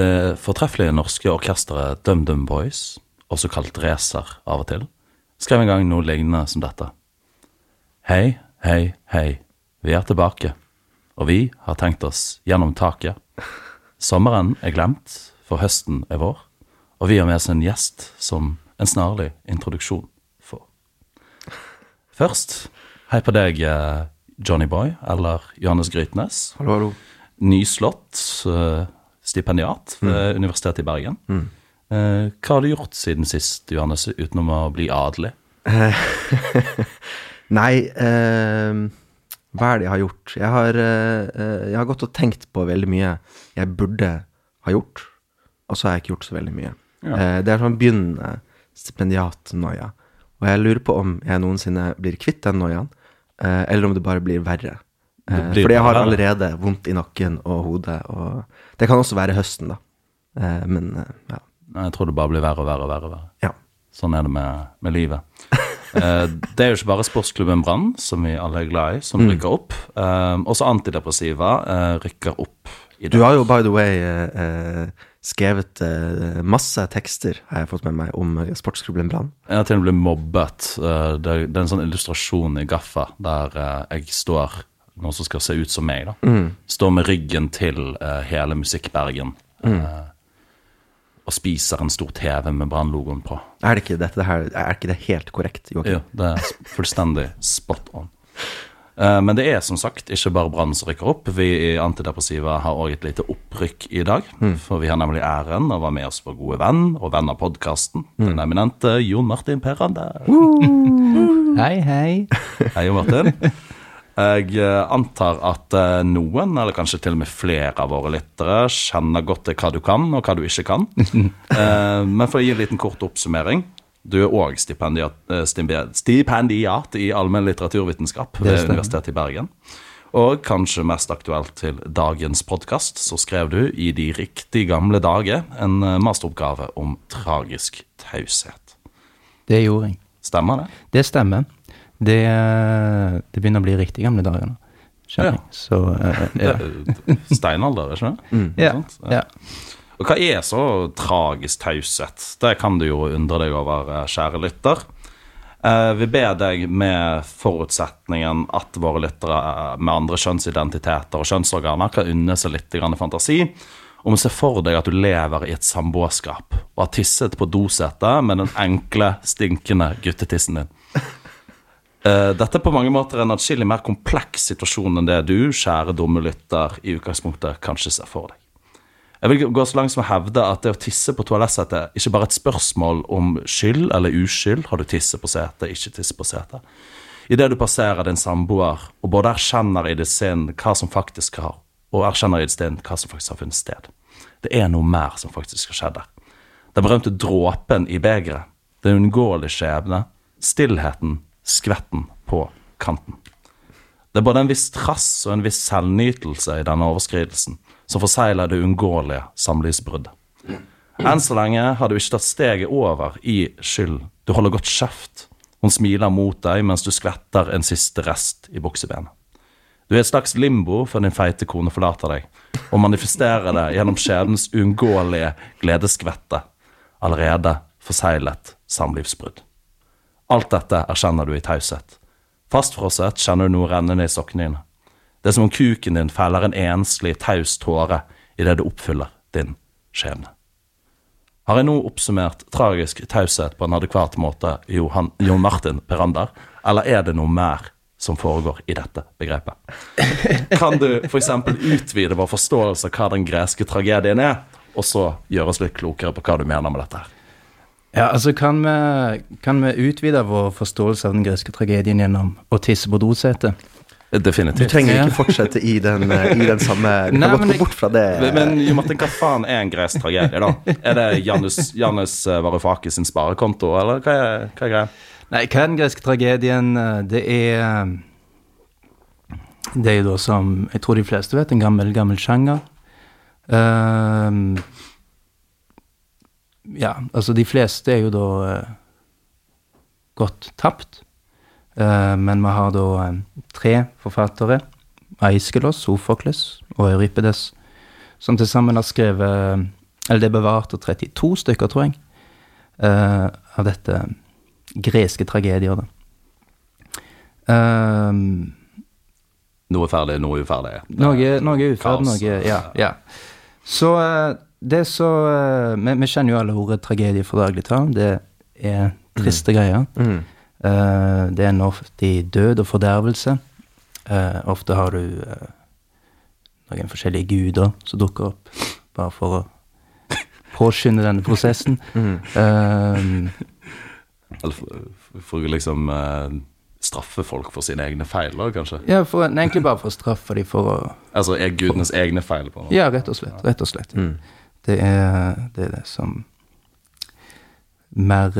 Det fortreffelige norske orkesteret DumDum Boys, også kalt Racer av og til, skrev en gang noe lignende som dette. Hei, hei, hei, vi er tilbake, og vi har tenkt oss gjennom taket. Sommeren er glemt, for høsten er vår, og vi har med oss en gjest som en snarlig introduksjon får. Først, hei på deg, eh, Johnny Boy, eller Johannes Grytnes. Hallo, hallo. Nyslått uh, stipendiat ved Universitetet i Bergen. Eh, hva har du gjort siden sist, Johannes, utenom å bli adelig? Nei, uh, hva er det jeg har gjort? Jeg har, eh, eh, jeg har gått og tenkt på veldig mye jeg burde ha gjort, og så har jeg ikke gjort så veldig mye. Ja. Eh, det er sånn begynnende stipendiatnoia. Og jeg lurer på om jeg noensinne blir kvitt den noiaen, eh, eller om det bare blir verre. Eh, blir fordi jeg har allerede vondt i nakken og hodet, og det kan også være høsten, da. Eh, men eh, ja. Jeg tror det bare blir verre og verre og verre. verre. ja. Sånn er det med, med livet. Eh, det er jo ikke bare sportsklubben Brann, som vi alle er glad i, som rykker opp. Eh, også antidepressiva eh, rykker opp i Du har jo, by the way, eh, eh, skrevet eh, masse tekster, har jeg fått med meg, om sportsklubben Brann. Jeg har til og med blitt mobbet. Eh, det, det er en sånn illustrasjon i Gaffa der eh, jeg står noen som skal se ut som meg. da. Står med ryggen til uh, hele Musikkbergen eh, og spiser en stor TV med Brann-logoen på. Er det ikke dette her, er ikke det helt korrekt, Joakim? Jo, det er fullstendig spot on. Eh, Men det er som sagt ikke bare Brann som rykker opp. Vi i Antidepressiva har òg et lite opprykk i dag. For vi har nemlig æren av å være med oss vår gode venn og venn av podkasten, den eminente Jon Martin Perrande. Hei, hei. Hei, Jon Martin. Jeg eh, antar at eh, noen, eller kanskje til og med flere av våre lyttere, kjenner godt til hva du kan, og hva du ikke kan. Eh, Men for å gi en liten kort oppsummering. Du er òg stipendiat, eh, stipendiat, i allmenn litteraturvitenskap ved. Universitetet i Bergen. Og kanskje mest aktuelt til dagens podkast, så skrev du i de riktig gamle dager en eh, masteroppgave om tragisk taushet. Det gjorde jeg. Stemmer det? Det stemmer. Det, det begynner å bli riktig gamle dager nå. Ja. Så uh, ja. Er Steinalder, ikke det? Ja. sant? ja. Og hva er så tragisk taushet? Det kan du jo undre deg over, eh, kjære lytter. Eh, Vi ber deg med forutsetningen at våre lyttere eh, med andre kjønnsidentiteter og kjønnsorganer kan unne seg litt fantasi, om å se for deg at du lever i et samboerskap og har tisset på dosetet med den enkle, stinkende guttetissen din. Dette er på mange måter en atskillig mer kompleks situasjon enn det du, kjære dumme lytter, i utgangspunktet kanskje ser for deg. Jeg vil gå så langt som å hevde at det å tisse på toalettsetet ikke bare er et spørsmål om skyld eller uskyld, har du tisse på setet, ikke tisse på setet. Idet du passerer din samboer og både erkjenner i ditt sinn hva som faktisk har, og erkjenner i ditt sinn hva som faktisk har funnet sted. Det er noe mer som faktisk har skjedd der. Den berømte dråpen i begeret, den uunngåelige skjebne, stillheten, skvetten på kanten. Det er både en viss trass og en viss selvnytelse i denne overskridelsen som forsegler det uunngåelige samlivsbruddet. Enn så lenge har du ikke tatt steget over i skyld. Du holder godt kjeft. Hun smiler mot deg mens du skvetter en siste rest i buksebenet. Du er et slags limbo før din feite kone forlater deg, og manifesterer det gjennom skjebnens uunngåelige gledesskvette. Allerede forseglet samlivsbrudd. Alt dette erkjenner du i taushet. Fastfrosset kjenner du noe rennende i sokkene dine. Det er som om kuken din feller en enslig, taus tåre idet du oppfyller din skjebne. Har jeg nå oppsummert tragisk taushet på en adekvat måte, Johan, Jon Martin Perander, eller er det noe mer som foregår i dette begrepet? Kan du f.eks. utvide vår forståelse av hva den greske tragedien er, og så gjøre oss litt klokere på hva du mener med dette her? ja, altså kan vi, kan vi utvide vår forståelse av den greske tragedien gjennom å tisse på dosetet? Du trenger ikke fortsette i den, eh, i den samme Du Nei, kan godt gå bort fra det. Men Jo Martin, hva faen er en gresk tragedie, da? Er det Janus, Janus eh, Varoufakis sin sparekonto, eller hva er, hva er greia? Nei, hva er den greske tragedien? Eh, Det er Det er jo da som jeg tror de fleste vet, en gammel, gammel sjanger. Ehm, ja, altså de fleste er jo da uh, gått tapt. Eh, men vi har da eh, tre forfattere, Aiskelos, Sofokles og Euripides, som til sammen har skrevet Eller det er bevart 32 stykker, tror jeg, eh, av dette greske tragedier. da. Um, Noe ferdig, noe uferdig. noe, noe uferdig, noe Ja. ja. Så eh, det så eh, vi, vi kjenner jo alle ordet tragedie for daglig tale. Det er triste greier. Mm. Eh, det er ofte død og fordervelse. Eh, ofte har du eh, noen forskjellige guder som dukker opp, bare for å påskynde denne prosessen. Mm. Eller for, for å liksom uh, straffe folk for sine egne feil, kanskje? ja, for, nei, egentlig bare for å straffe dem for å Altså er gudenes egne feil, på noe. Ja, rett og slett. Rett og slett. Mm. Det, er, det er det som mer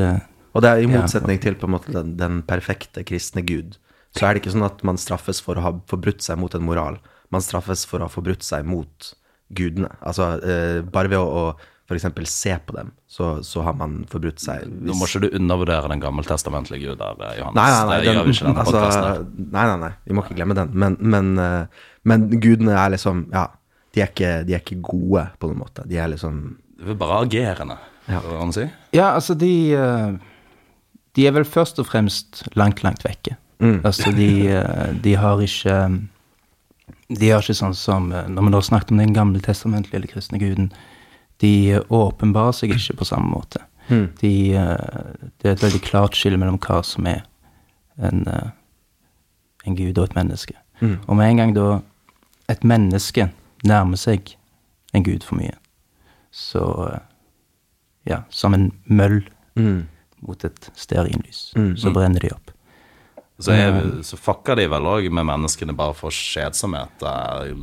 Og det er i Ja. motsetning til på en måte den, den perfekte kristne gud, så er det ikke sånn at man straffes for å ha forbrutt seg mot en moral. Man straffes for å ha forbrutt seg mot gudene. Altså eh, bare ved å, å f.eks. se på dem, så, så har man forbrutt seg. Nå må ikke du undervurdere den gammeltestamentlige Gud der, eh, Johannes. Nei, nei, nei, det den, altså, nei, nei, nei, vi må ikke glemme den. Men, men, eh, men gudene er liksom Ja, de er, ikke, de er ikke gode, på noen måte. De er liksom Det er bare agerende, Ja. hva man si. Ja, altså, de eh, De er vel først og fremst langt, langt vekke. Mm. Altså, de, eh, de har ikke De har ikke sånn som eh, Når vi da snakket om den gamle testamentlige eller kristne guden, de åpenbarer seg ikke på samme måte. Mm. De, eh, det er et veldig klart skille mellom hva som er en, en gud og et menneske. Mm. Og med en gang da et menneske nærmer seg en gud for mye, så Ja, som en møll Mm. Mot et stearinlys, Mm. så brenner de opp. Så, jeg, så fucker de vel òg med menneskene bare for kjedsomhet. eh,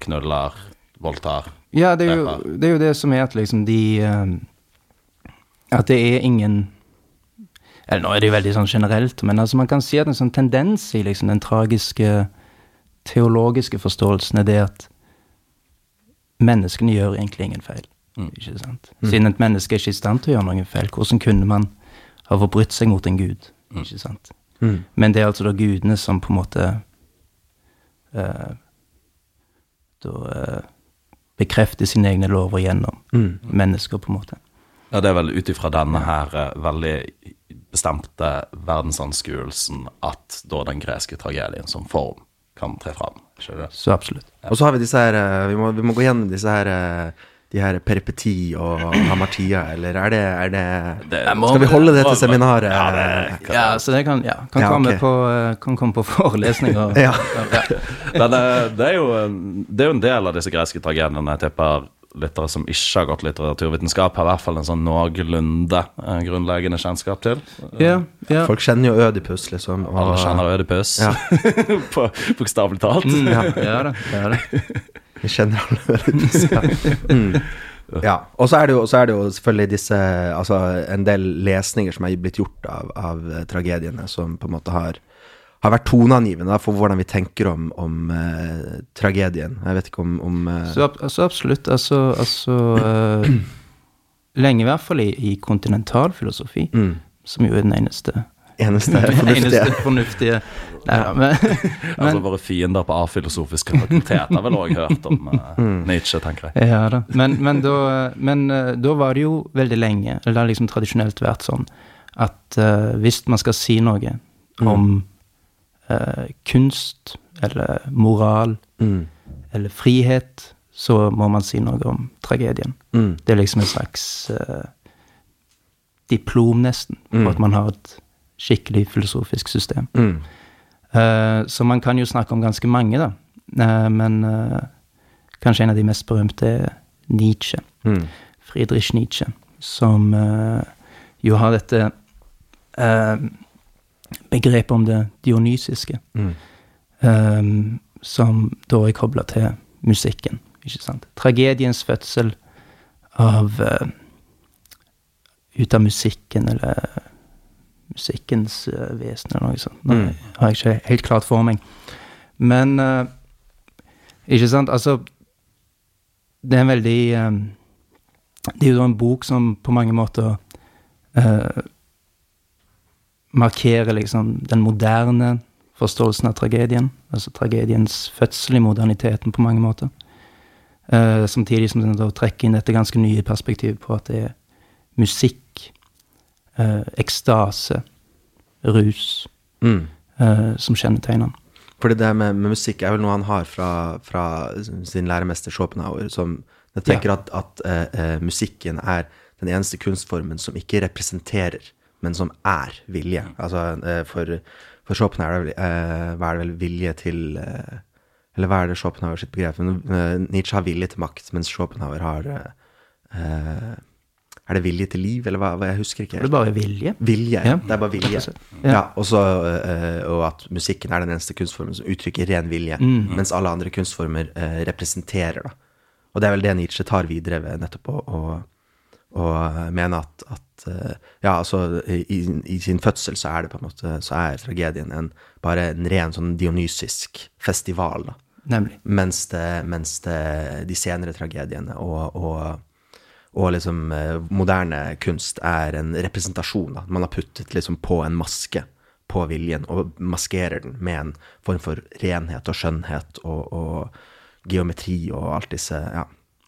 Knuller, voldtar. Ja, det er, jo, det er jo det som er at liksom de eh, At det er ingen Eller nå er det jo veldig sånn generelt, men altså man kan si at en sånn tendens i liksom den tragiske teologiske forståelsen er det at menneskene gjør egentlig ingen feil. Ikke sant? Siden et menneske er ikke i stand til å gjøre noen feil, hvordan kunne man ha forbrutt seg mot en gud? Ikke sant? Mm. Men det er altså da gudene som på en måte eh, Da eh, bekrefter sine egne lover gjennom Mm. mennesker, på en måte. Ja, det er vel ut ifra denne her eh, veldig bestemte verdensanskuelsen at da den greske tragedien som form kan tre fram. Ikke det? Så absolutt. Og så har vi disse her Vi må, vi må gå gjennom disse her De her peripeti og hamartia, eller er det, er det Det- Skal vi holde det til seminaret? Ja, det Ja, så det kan, ja, kan, Ja, komme, okay. på, eh, kan komme på forelesninger. Ja. Men det, det, er jo, en- det er jo en del av disse greske tragediene jeg tipper lyttere som ikke har gått litteraturvitenskap, har i hvert fall en sånn noenlunde eh, grunnleggende kjennskap til. Ja, ja. Folk kjenner jo Ødipus, liksom. Og, Alle kjenner Ødipus, Ja. på bokstavelig talt. Mm, ja, det er det. det, er da. Vi kjenner alle disse. Mm. ja. Og så er, det jo, så er det jo selvfølgelig disse Altså en del lesninger som er blitt gjort av, av eh, tragediene, som på en måte har, har vært toneangivende for hvordan vi tenker om, om uh, tragedien. Jeg vet ikke om, om uh... Så, altså, absolutt. Altså, altså uh, Lenge i hvert fall i, i kontinentalfilosofi, mm, som jo er den eneste eneste fornuftige. eneste fornuftige Nei, da, men, Altså Våre fiender på A-filosofiske fakultet har vel òg hørt om uh, Nietzsche, tenker jeg. Ja da. Men, men, da, men uh, da var det jo veldig lenge, eller det har liksom tradisjonelt vært sånn, at uh, hvis man skal si noe om eh, kunst eller moral Mm, eller frihet, så må man si noe om tragedien. mm, Det er liksom en slags diplom, nesten, for Mm. at man har et skikkelig filosofisk system. mm, Uh, så man kan jo snakke om ganske mange, da. Uh, men uh, kanskje en av de mest berømte er Nietzsche. mm, Friedrich Nietzsche, som jo har dette begrepet om det dionysiske, mm, som da er kobla til musikken, ikke sant. Tragediens fødsel av Ut av musikken, eller musikkens eh, vesen, eller noe sånt. Det Mm. har jeg ikke helt klart for meg. Men eh, Ikke sant? Altså Det er en veldig eh, Det er jo da en bok som på mange måter markerer liksom den moderne forståelsen av tragedien. Altså tragediens fødsel i moderniteten på mange måter. Uh, samtidig som den da trekker inn dette ganske nye perspektivet på at det er musikk, eh, ekstase, rus, Mm. eh, som kjennetegner han. Fordi det med, med musikk er vel noe han har fra, fra sin læremester Schopenhauer, som jeg tenker at, at eh, eh, musikken er den eneste kunstformen som ikke representerer, men som er vilje. Altså eh, for, for Schopenhauer er det, vel, eh, er det vel vilje til Eller hva er det Schopenhauer sitt begrep? Nietzsche har vilje til makt, mens Schopenhauer har eh, Er det vilje til liv, eller hva? hva- Jeg husker ikke. Det er bare vilje. Vilje. Ja. Det er bare vilje. Ja. Ja, og så, eh, og at musikken er den eneste kunstformen som uttrykker ren vilje, mens alle andre kunstformer uh, representerer, da. Og det er vel det Nietzsche tar videre ved nettopp å, å, å mene at, at uh, Ja, altså, i, i sin fødsel så er det på en måte Så er tragedien en, bare en ren sånn dionysisk festival, da. Nemlig. Mens det, mens det de senere tragediene og, og, og liksom eh, moderne kunst er en representasjon. Da. Man har puttet liksom på en maske på viljen og maskerer den med en form for renhet og skjønnhet og, og geometri og alt disse Ja,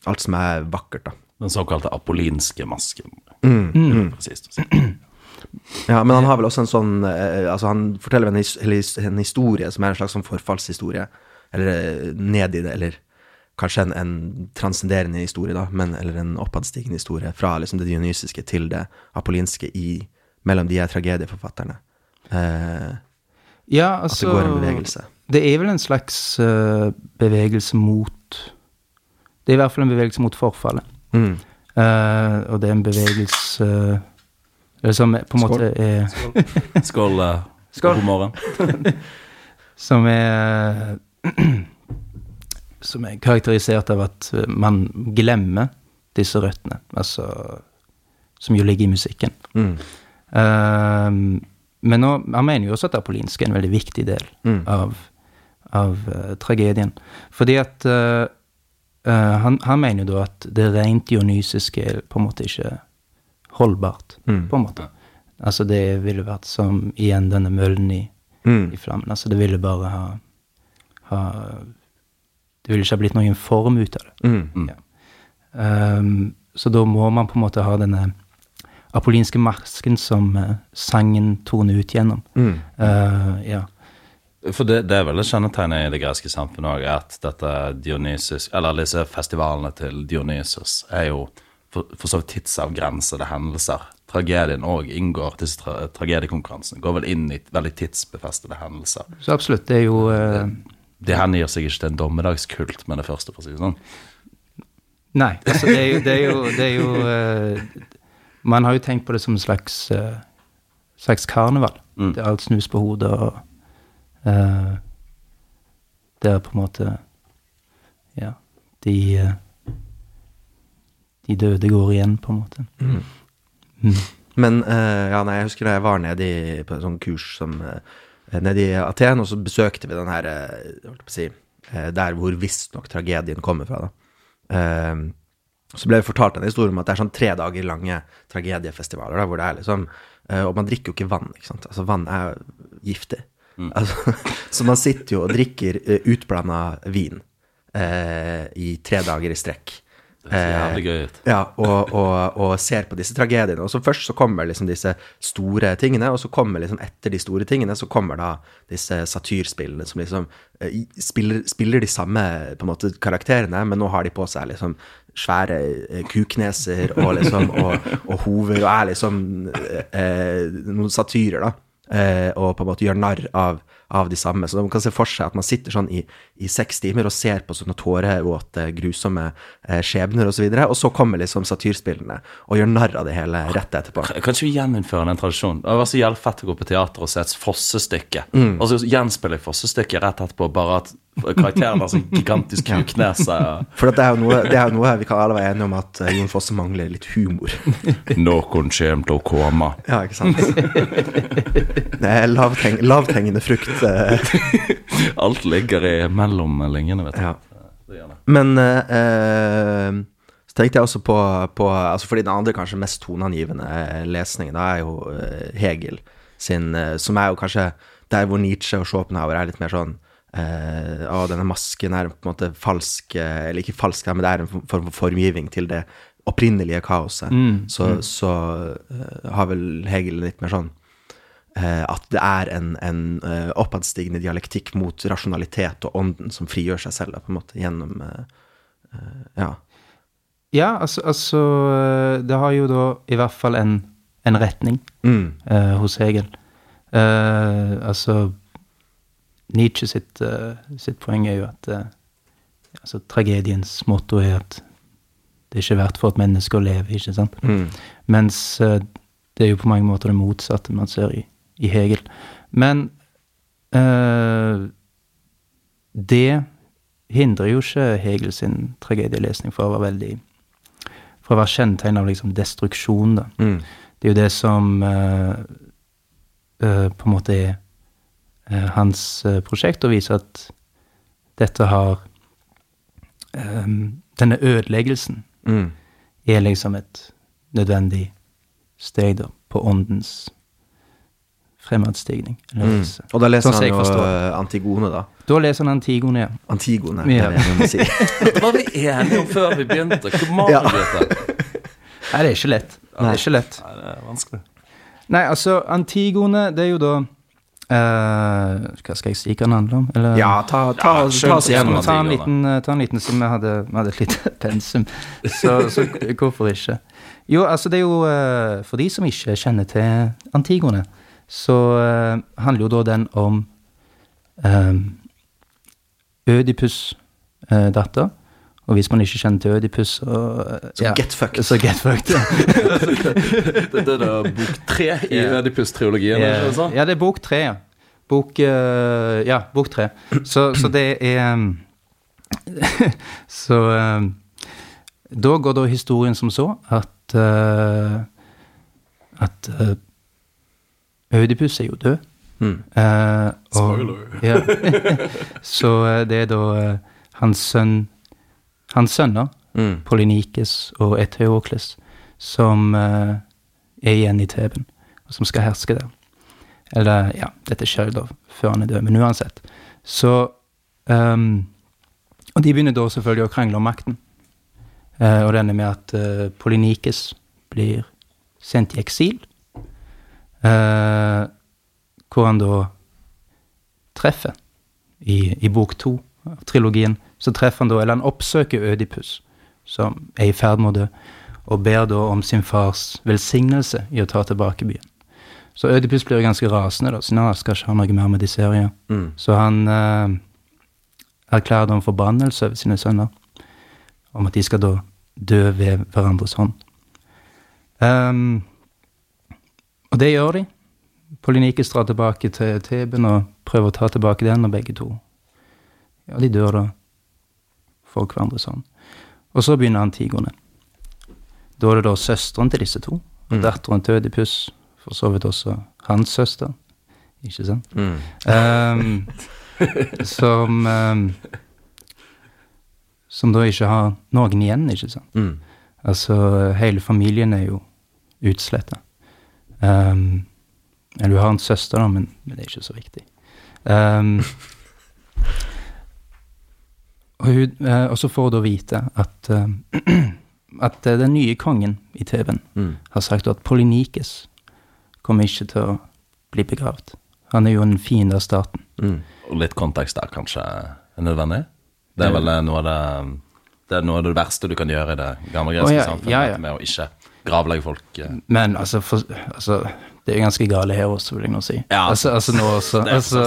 alt som er vakkert, da. Den såkalte apollinske masken. Mm. Mm. Ja, men han har vel også en sånn eh, Altså, han forteller en, his, en historie som er en slags sånn forfallshistorie. Eller eh, ned i det, eller kanskje en, en transcenderende historie, da, men, eller en oppadstigende historie fra liksom det dionysiske til det apollinske i, mellom de her tragedieforfatterne. Eh, Ja, at altså det går en bevegelse. Det er vel en slags uh, bevegelse mot Det er i hvert fall en bevegelse mot forfallet. Mm. Uh, og det er en bevegelse uh, som på en måte er Skål. eh, Skål. God morgen. Som er Som er karakterisert av at eh, man glemmer disse røttene. Altså Som jo ligger i musikken. Mm. Uh, men nå, han mener jo også at Apolinsk er en veldig viktig del Mm. av, av uh, tragedien. Fordi at uh, han, han mener jo da at det rent dionysiske er på en måte ikke holdbart. Mm. På en måte. Altså det ville vært som igjen denne møllen i, Mm. i flammen. Altså det ville bare ha, ha Det ville ikke ha blitt noen form ut av det. Mm. Ja. Um, så da må man på en måte ha denne apollinske masken som uh, sangen toner ut gjennom. Mm. Uh, ja. For det, det er vel et kjennetegn i det greske samfunnet òg, at dette Dionysus, eller disse festivalene til Dionysus er jo for, for så vidt tidsavgrensede hendelser. Tragedien òg inngår, disse tra tragediekonkurransene går vel inn i veldig tidsbefestede hendelser. Så absolutt, det er jo eh, her gir seg ikke til en dommedagskult med det første, for å si det sånn. Nei, altså det er jo, det er jo, det er jo uh, Man har jo tenkt på det som en slags, uh, slags karneval. Mm. er alt snus på hodet, og uh, er på en måte Ja, de De døde går igjen, på en måte. Mm. Men eh, ja, nei, jeg husker da jeg var nede i, på et sånt kurs som nede i Aten, og så besøkte vi den her eh, si, eh, Der hvor visstnok tragedien kommer fra, da. Eh, så ble vi fortalt en historie om at det er sånn tre dager lange tragediefestivaler, da, hvor det er liksom eh, Og man drikker jo ikke vann, ikke sant. Altså, vann er giftig. Altså, så man sitter jo og drikker utblanda vin eh, i tre dager i strekk. Det ser jævlig gøy ut. Ja, og, og, og ser på disse tragediene. Og så først så kommer liksom disse store tingene, og så kommer liksom etter de store tingene, så kommer da disse satyrspillene som liksom eh, spiller, spiller de samme på en måte karakterene, men nå har de på seg liksom svære eh, kukneser og liksom og, og hover, og er liksom eh, noen satyrer, da. Eh, og på en måte gjør narr av, av de samme. Så man kan se for seg at man sitter sånn i, i seks timer og ser på sånne tårevåte, grusomme eh, skjebner osv., og, så videre, og så kommer liksom satyrspillene og gjør narr av det hele rett etterpå. Kan ikke vi gjeninnføre den tradisjonen? Det var så jævlig fett å gå på teater og se et fossestykke. Mm. Og så gjenspille fossestykket rett etterpå, bare at karakteren har sånn gigantisk kuknese. For at det er jo noe, er noe vi kan alle være enige om at eh, Jon Fosse mangler litt humor. Noen kommer til å komme. Ja, ikke sant? Det er lavteng, lavthengende frukt. eh, Alt ligger i mellom linjene, vet du. Ja. Men eh, eh, så tenkte jeg også på, på altså Fordi den andre kanskje mest toneangivende lesningen da er jo Hegel sin, som er jo kanskje Der hvor Nietzsche og Schopenhauer er litt mer sånn eh, Å, denne masken er på en måte falsk eh, Eller ikke falsk, men det er en form for formgivning til det opprinnelige kaoset. Så, så uh, har vel Hegel litt mer sånn uh, at det er en, en uh, oppadstigende dialektikk mot rasjonalitet og ånden som frigjør seg selv, på en måte, gjennom Ja. Ja, altså, altså Det har jo da i hvert fall en, en retning Mm. hos Hegel. Altså Nietzsche sitt, eh, sitt poeng er jo at eh, altså, tragediens motto er at det er ikke verdt for et menneske å leve, ikke sant? Mm. Mens eh, det er jo på mange måter det motsatte man ser i, i Hegel. Men eh, det hindrer jo ikke Hegel sin tragedielesning fra å være veldig Fra å være kjennetegn av liksom destruksjon, da. Mm. Det er jo det som eh, eh, på en måte er hans eh, prosjekt, og vise at dette har eh, Denne ødeleggelsen Mm. er liksom et nødvendig steg da, på åndens fremadstigning. Mm. Og da leser Sånn han jo eh, Antigone, da. Da leser han Antigone, ja. Antigone, Ja. det er det jeg må si. det var vi enige om før vi begynte. Hvor mange Ja. Nei, det er ikke lett. Det er ikke lett. Nei, det er vanskelig. Nei, altså, Antigone, det er jo da eh, Hva skal jeg si hva den handler om? Eller, Ja, ta, ta, Ja, ta, oss igjennom. igjennom. ta en liten, eh, ta en liten som vi hadde, vi hadde et lite pensum. Så, så hvorfor ikke? Jo, altså det er jo uh, For de som ikke kjenner til Antigone, så uh, handler jo da den om um, Ødipus' eh, datter. Og hvis man ikke kjenner til Ødipus, så Så ja. get fucked. Så get fucked. Dette er da bok tre i Ja. Ødipus-triologien? Yeah. det? Ja, det er bok tre, ja. Bok uh, Ja, bok tre. Så, så det er um, Så um, Da går da historien som så at uh, At uh, Ødipus er jo død. Mm. Uh, og- Spoiler. Ja. så det er da hans sønn Hans sønner, Mm. Polynikes og Eteokles, som eh, er igjen i Teben, og som skal herske der. Eller, ja, dette jo da før han er død, men uansett. Så um, Og de begynner da selvfølgelig å krangle om makten. Uh, og ender med at uh, Polynikes blir sendt i eksil. Uh, hvor han da treffer, i, i bok to av trilogien, så treffer han da, eller han oppsøker Ødipus, som er i ferd med å dø, og ber da om sin fars velsignelse i å ta tilbake byen. Så Ødipus blir ganske rasende, da, siden han skal ikke ha noe mer med disse her. Mm. Så han eh, erklærer da en forbannelse over sine sønner, om at de skal da dø ved hverandres hånd. Um, og det gjør de. Polynikes drar tilbake til Teben og prøver å ta tilbake den, og begge to Ja, de dør da for hverandre sånn. Og så begynner Antigone. Da er det da søsteren til disse to, og Mm. datteren til Ødipus, for så vidt også hans søster. Ikke sant? Mm. Um, som um, Som da ikke har noen igjen, ikke sant? Mm. Altså, hele familien er jo utsletta. Um, eller du har en søster, da, men, men det er ikke så viktig. Ehm, og, hun, eh, og så får hun da vite at eh, at eh, den nye kongen i TV-en Mm. har sagt at Polynikes kommer ikke til å bli begravd. Han er jo en fiende av staten. Mm. Og litt kontekst der kanskje er nødvendig. Det er vel noe av det Det er noe av det verste du kan gjøre i det gamle greske oh, ja, samfunnet, ja, ja. med å ikke gravlegge folk. Men altså, for, altså Det er ganske gale her også, vil jeg nå si. Ja, altså, altså nå også. Det Altså,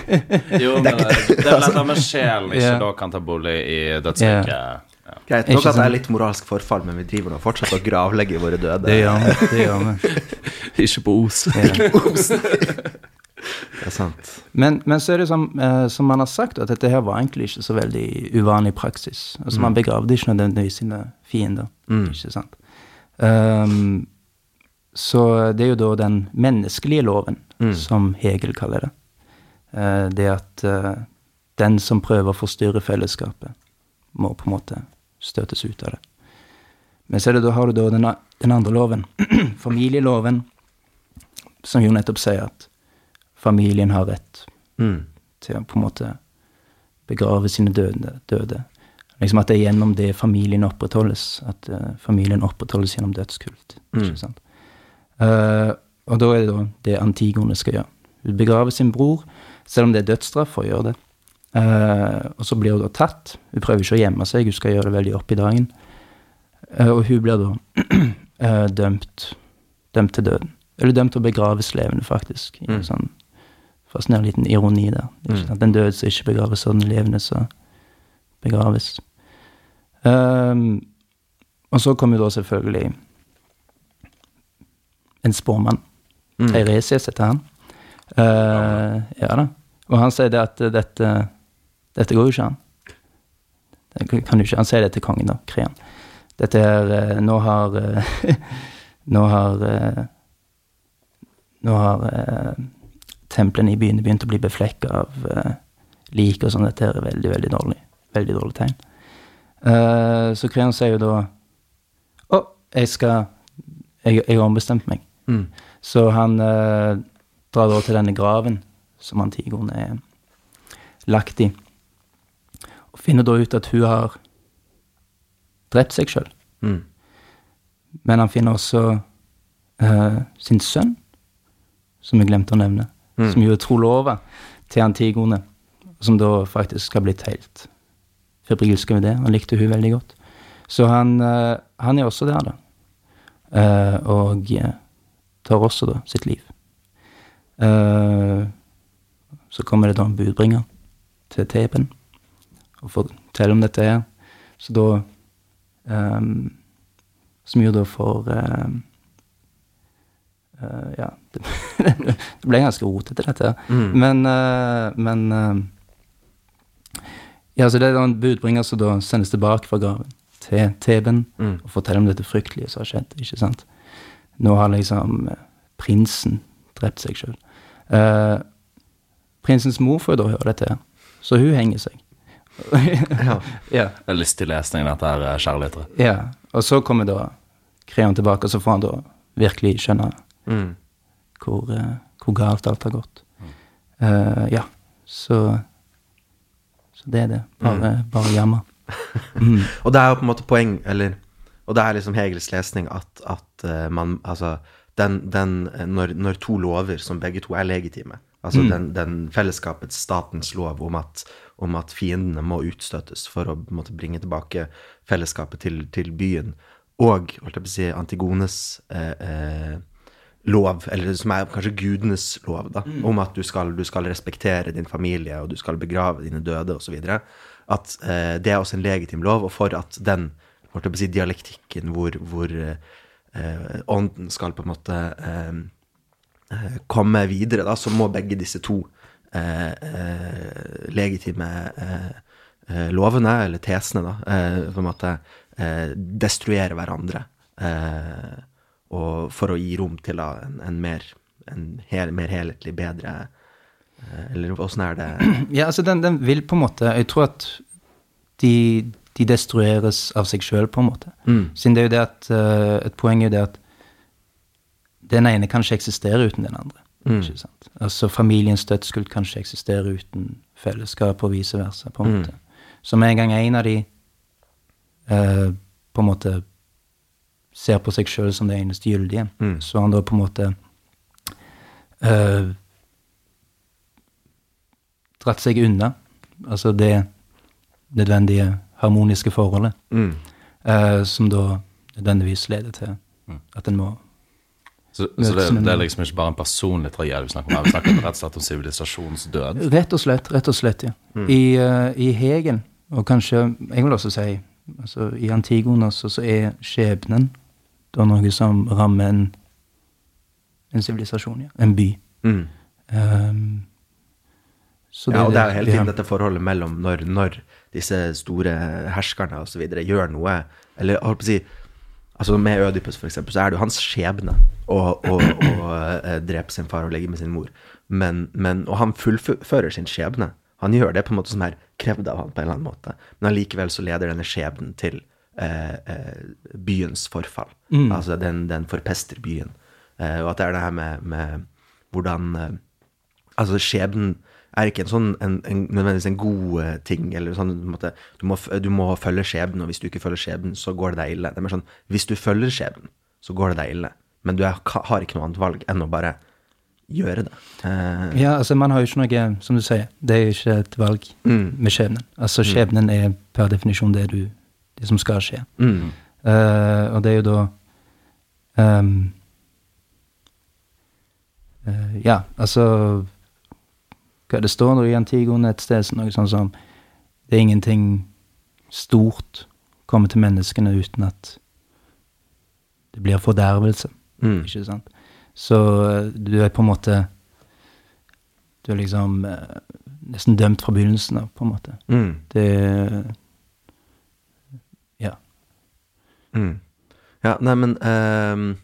Jo, men det, er vel dette med sjelen ikke yeah. da kan ta bolig i dødsriket. Ja. Greit, nok at det er litt moralsk forfall, men vi driver nå fortsatt og gravlegger våre døde. det gjør vi. Det gjør vi. Ikke på Os. Ja. Det er sant. Men, men så er det som, eh, som man har sagt, at dette her var egentlig ikke så veldig uvanlig praksis. Altså Man begravde ikke nødvendigvis sine fiender. Mm. Ikke sant? Ehm, så det er jo da den menneskelige loven, Mm. som Hegel kaller det. Eh, det at eh, den som prøver å forstyrre fellesskapet, må på en måte støtes ut av det. Men så det, da har du da den, den andre loven, familieloven, som jo nettopp sier at familien har rett Mm. til å på en måte begrave sine døde. døde. Liksom At det er gjennom det familien opprettholdes. At eh, familien opprettholdes gjennom dødskult. Ikke sant? Eh, og da er det da det Antigone skal gjøre. Hun begraver sin bror, selv om det er dødsstraff for å gjøre det. Uh, og så blir hun da tatt. Hun prøver ikke å gjemme seg, hun skal gjøre det veldig opp i dagen. Uh, og hun blir da uh, dømt, dømt til døden. Eller dømt til å begraves levende, faktisk. I en sånn fascinerende liten ironi der. Mm. Den døde som ikke begraves, og den levende som begraves. Um, og så kommer jo da selvfølgelig en spåmann. Eiresias heter han. Uh, ja da. Og han sier det at eh, dette, dette går jo ikke an. Det kan jo ikke. Han sier det til kongen, da. Krean. Dette er eh, Nå har eh, Nå har eh, Nå har eh, templene i byene begynt å bli beflekka av eh, lik og sånn. Dette er veldig, veldig dårlig. Veldig dårlig tegn. Eh, så Kreon sier jo da Å, jeg skal jeg har ombestemt meg. Mm. Så han eh, drar da til denne graven som Antigone er lagt i, og finner da ut at hun har drept seg sjøl. Mm. Men han finner også eh, sin sønn, som jeg glemte å nevne, som jo er trolova til Antigone, som da faktisk har blitt helt febrilsk med det. Han likte hun veldig godt. Så han, eh, han er også der, da. Eh, og eh, tar også da sitt liv. Uh, så kommer det da en budbringer til Teben og forteller om dette her. Så da um, Som jo da får um, uh, Ja, det, det ble ganske rotete, dette Mm. Men, uh, men Ja, så det er en budbringer som da sendes tilbake fra graven til Teben og forteller om dette fryktelige som har skjedd, ikke sant. Nå har liksom uh, prinsen drept seg sjøl. prinsens mor får jo da høre dette, så hun henger seg. Ja. ja. Det er lystig lesning, dette her, eh. Ja, og så kommer da Kreon tilbake, og så får han da virkelig skjønne Mm. hvor, eh, hvor galt alt har gått. Eh, ja, så Så det er det. Bare, bare jammer. Mm. Og det er jo på en måte poeng, eller Og det er liksom Hegels lesning at, at eh, man Altså, den, den eh, når, når to lover som begge to er legitime, altså den, den fellesskapets, statens lov om at, om at fiendene må utstøtes for å måtte bringe tilbake fellesskapet til, til byen, og holdt jeg på å si, Antigones eh, eh, lov, eller som er kanskje gudenes lov, da, om at du skal, du skal respektere din familie, og du skal begrave dine døde, osv. At eh, det er også en legitim lov, og for at den si, dialektikken hvor, hvor eh, ånden skal på en måte eh, eh, komme videre, da, så må begge disse to eh, eh, legitime eh, lovene, eller tesene, da, på en måte destruere hverandre. Og for å gi rom til da, en, en, mer, en hel, mer helhetlig, bedre Eller åssen er det Ja, altså den, den vil på en måte Jeg tror at de, de destrueres av seg sjøl, på en måte. Siden det er jo det at uh, Et poeng er jo det at den ene kan ikke eksistere uten den andre. Ikke sant? Altså familiens dødskult kan ikke eksistere uten fellesskap, og vice versa. på en måte. Så med en gang en av de uh, på en måte ser på seg sjøl som det eneste gyldige, så har han da på en måte uh, dratt seg unna. Altså det nødvendige harmoniske forholdet, eh, som da nødvendigvis leder til at en må Så, så det, det er liksom ikke bare en personlig tragedie vi snakker om her, vi snakker rett og slett om sivilisasjonsdød. Rett og slett, rett og slett, ja. I, uh, I Hegel, og kanskje Jeg vil også si altså, i Antigon også, så er skjebnen da noe som rammer en en sivilisasjon, ja. En by. Mm. Um, så Ja, og det er jo hele tiden dette forholdet mellom når, når disse store herskerne videre gjør noe Eller holdt på å si altså Med Ødipus, eksempel, så er det jo hans skjebne å, å, å eh, drepe sin far og legge med sin mor. Men, men, og han fullfører sin skjebne. Han gjør det på en måte som er krevd av han på en eller annen måte. Men allikevel så leder denne skjebnen til eh, eh, byens forfall. Altså den, den forpester byen. Eh, og at det er det her med, med hvordan eh, Altså, skjebnen er ikke en sånn en, en, nødvendigvis en god ting. eller sånn, måte, du, må, du må følge skjebnen, og hvis du ikke følger skjebnen, så går det deg ille. Det er mer sånn, Hvis du følger skjebnen, så går det deg ille. Men du er, har ikke noe annet valg enn å bare gjøre det. Uh, Ja, altså man har jo ikke noe, som du sier, det er jo ikke et valg Mm. med skjebnen. Altså skjebnen er per definisjon det, du, det som skal skje. mm, Uh, og det er jo da um, uh, Ja, altså Hva det står i Antigone et sted, noe sånn som Det er ingenting stort kommer til menneskene uten at det blir fordervelse. mm, Ikke sant? Så eh, du er på en måte Du er liksom eh, nesten dømt fra begynnelsen av, på en måte. mm, Det Ja. mm. Ja, nei, men ehm,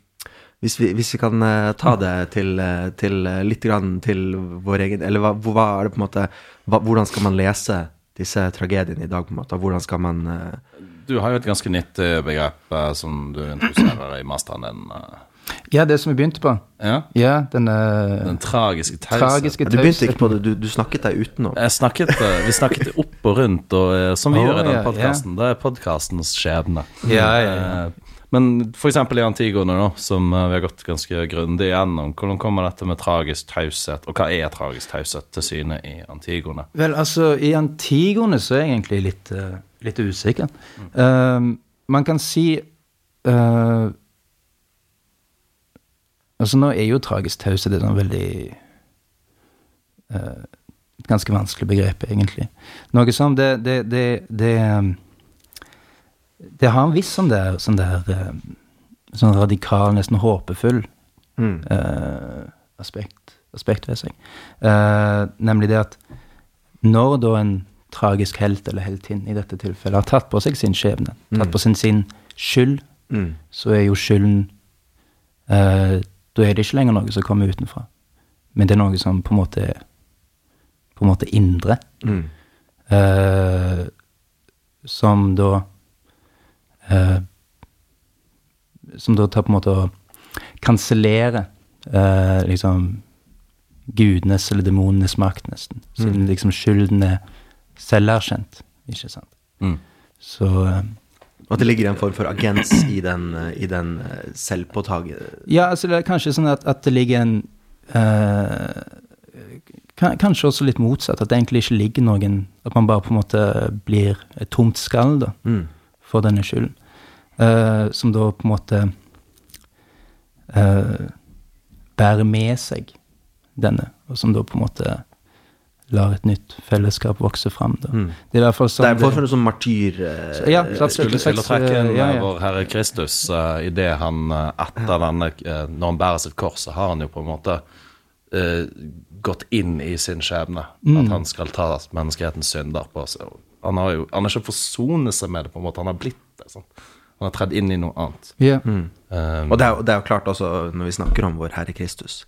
hvis, vi, hvis vi kan eh, ta det til, eh, til eh, litt grann til vår egen Eller hva, hva er det på en måte hva, Hvordan skal man lese disse tragediene i dag, på en måte? Hvordan skal man uh... Du har jo et ganske nytt begrep uh, som du introduserer i masteren din. Uh... ja, det som vi begynte på. Ja? Ja, den Den tragiske tausheten. Du begynte ikke på det, du, du snakket deg utenom. Jeg snakket, vi snakket opp og rundt, og, som vi oh, gjør i ja, den podkasten. Det er podkastens skjebne. Ja, ja, ja. Men eksempel i Antigone, da, som eh, vi har gått ganske grundig igjennom, hvordan kommer dette med tragisk taushet, og hva er tragisk taushet, til syne i Antigone? Vel, altså, i Antigone så er jeg egentlig litt, eh, litt usikker. Eh, man kan si uh, Altså, nå er jo tragisk taushet et veldig uh, ganske vanskelig begrep, egentlig. Noe som det Det, det, det, um, det har en viss sånn der, sånn der eh, Sånn radikal, nesten håpefull Mm. uh, aspekt, aspekt ved seg. Uh, nemlig det at når da en tragisk helt eller heltinne i dette tilfellet har tatt på seg sin skjebne, tatt på sin, sin skyld, Mm. så er jo skylden uh, Da er det ikke lenger noe som kommer utenfra, men det er noe som på en måte er på en måte indre. Mm. som da eh, Som da tar på en måte å kansellere eh, liksom gudenes eller demonenes makt, nesten. Siden liksom skylden er selverkjent, ikke sant. Mm. Så eh, At det ligger en form for agens i den, eh, i den eh, selvpåtaget Ja, altså det er kanskje sånn at, at det ligger en eh, Kanskje også litt motsatt, at det egentlig ikke ligger noen At man bare på en måte blir et tomt skall da, mm. For denne skylden. Uh, som da på en måte uh, bærer med seg denne, og som da på en måte lar et nytt fellesskap vokse fram. Mm. Det er i hvert fall Det sånn er for en sånn martyr... eh, Så- ja, så Skulle til å trekke inn Ja, eh, ja. vår Herre Kristus uh, i det han eh, etter denne eh, Når han bærer sitt kors, så har han jo på en måte eh, gått inn i sin skjebne. Mm. At han skal ta menneskehetens synder på seg. Han har jo han har ikke forsonet seg med det, på en måte. Han har blitt det. sånn. Han har tredd inn i noe annet. Ja. Um, Og det er, det er jo klart også, når vi snakker om vår Herre Kristus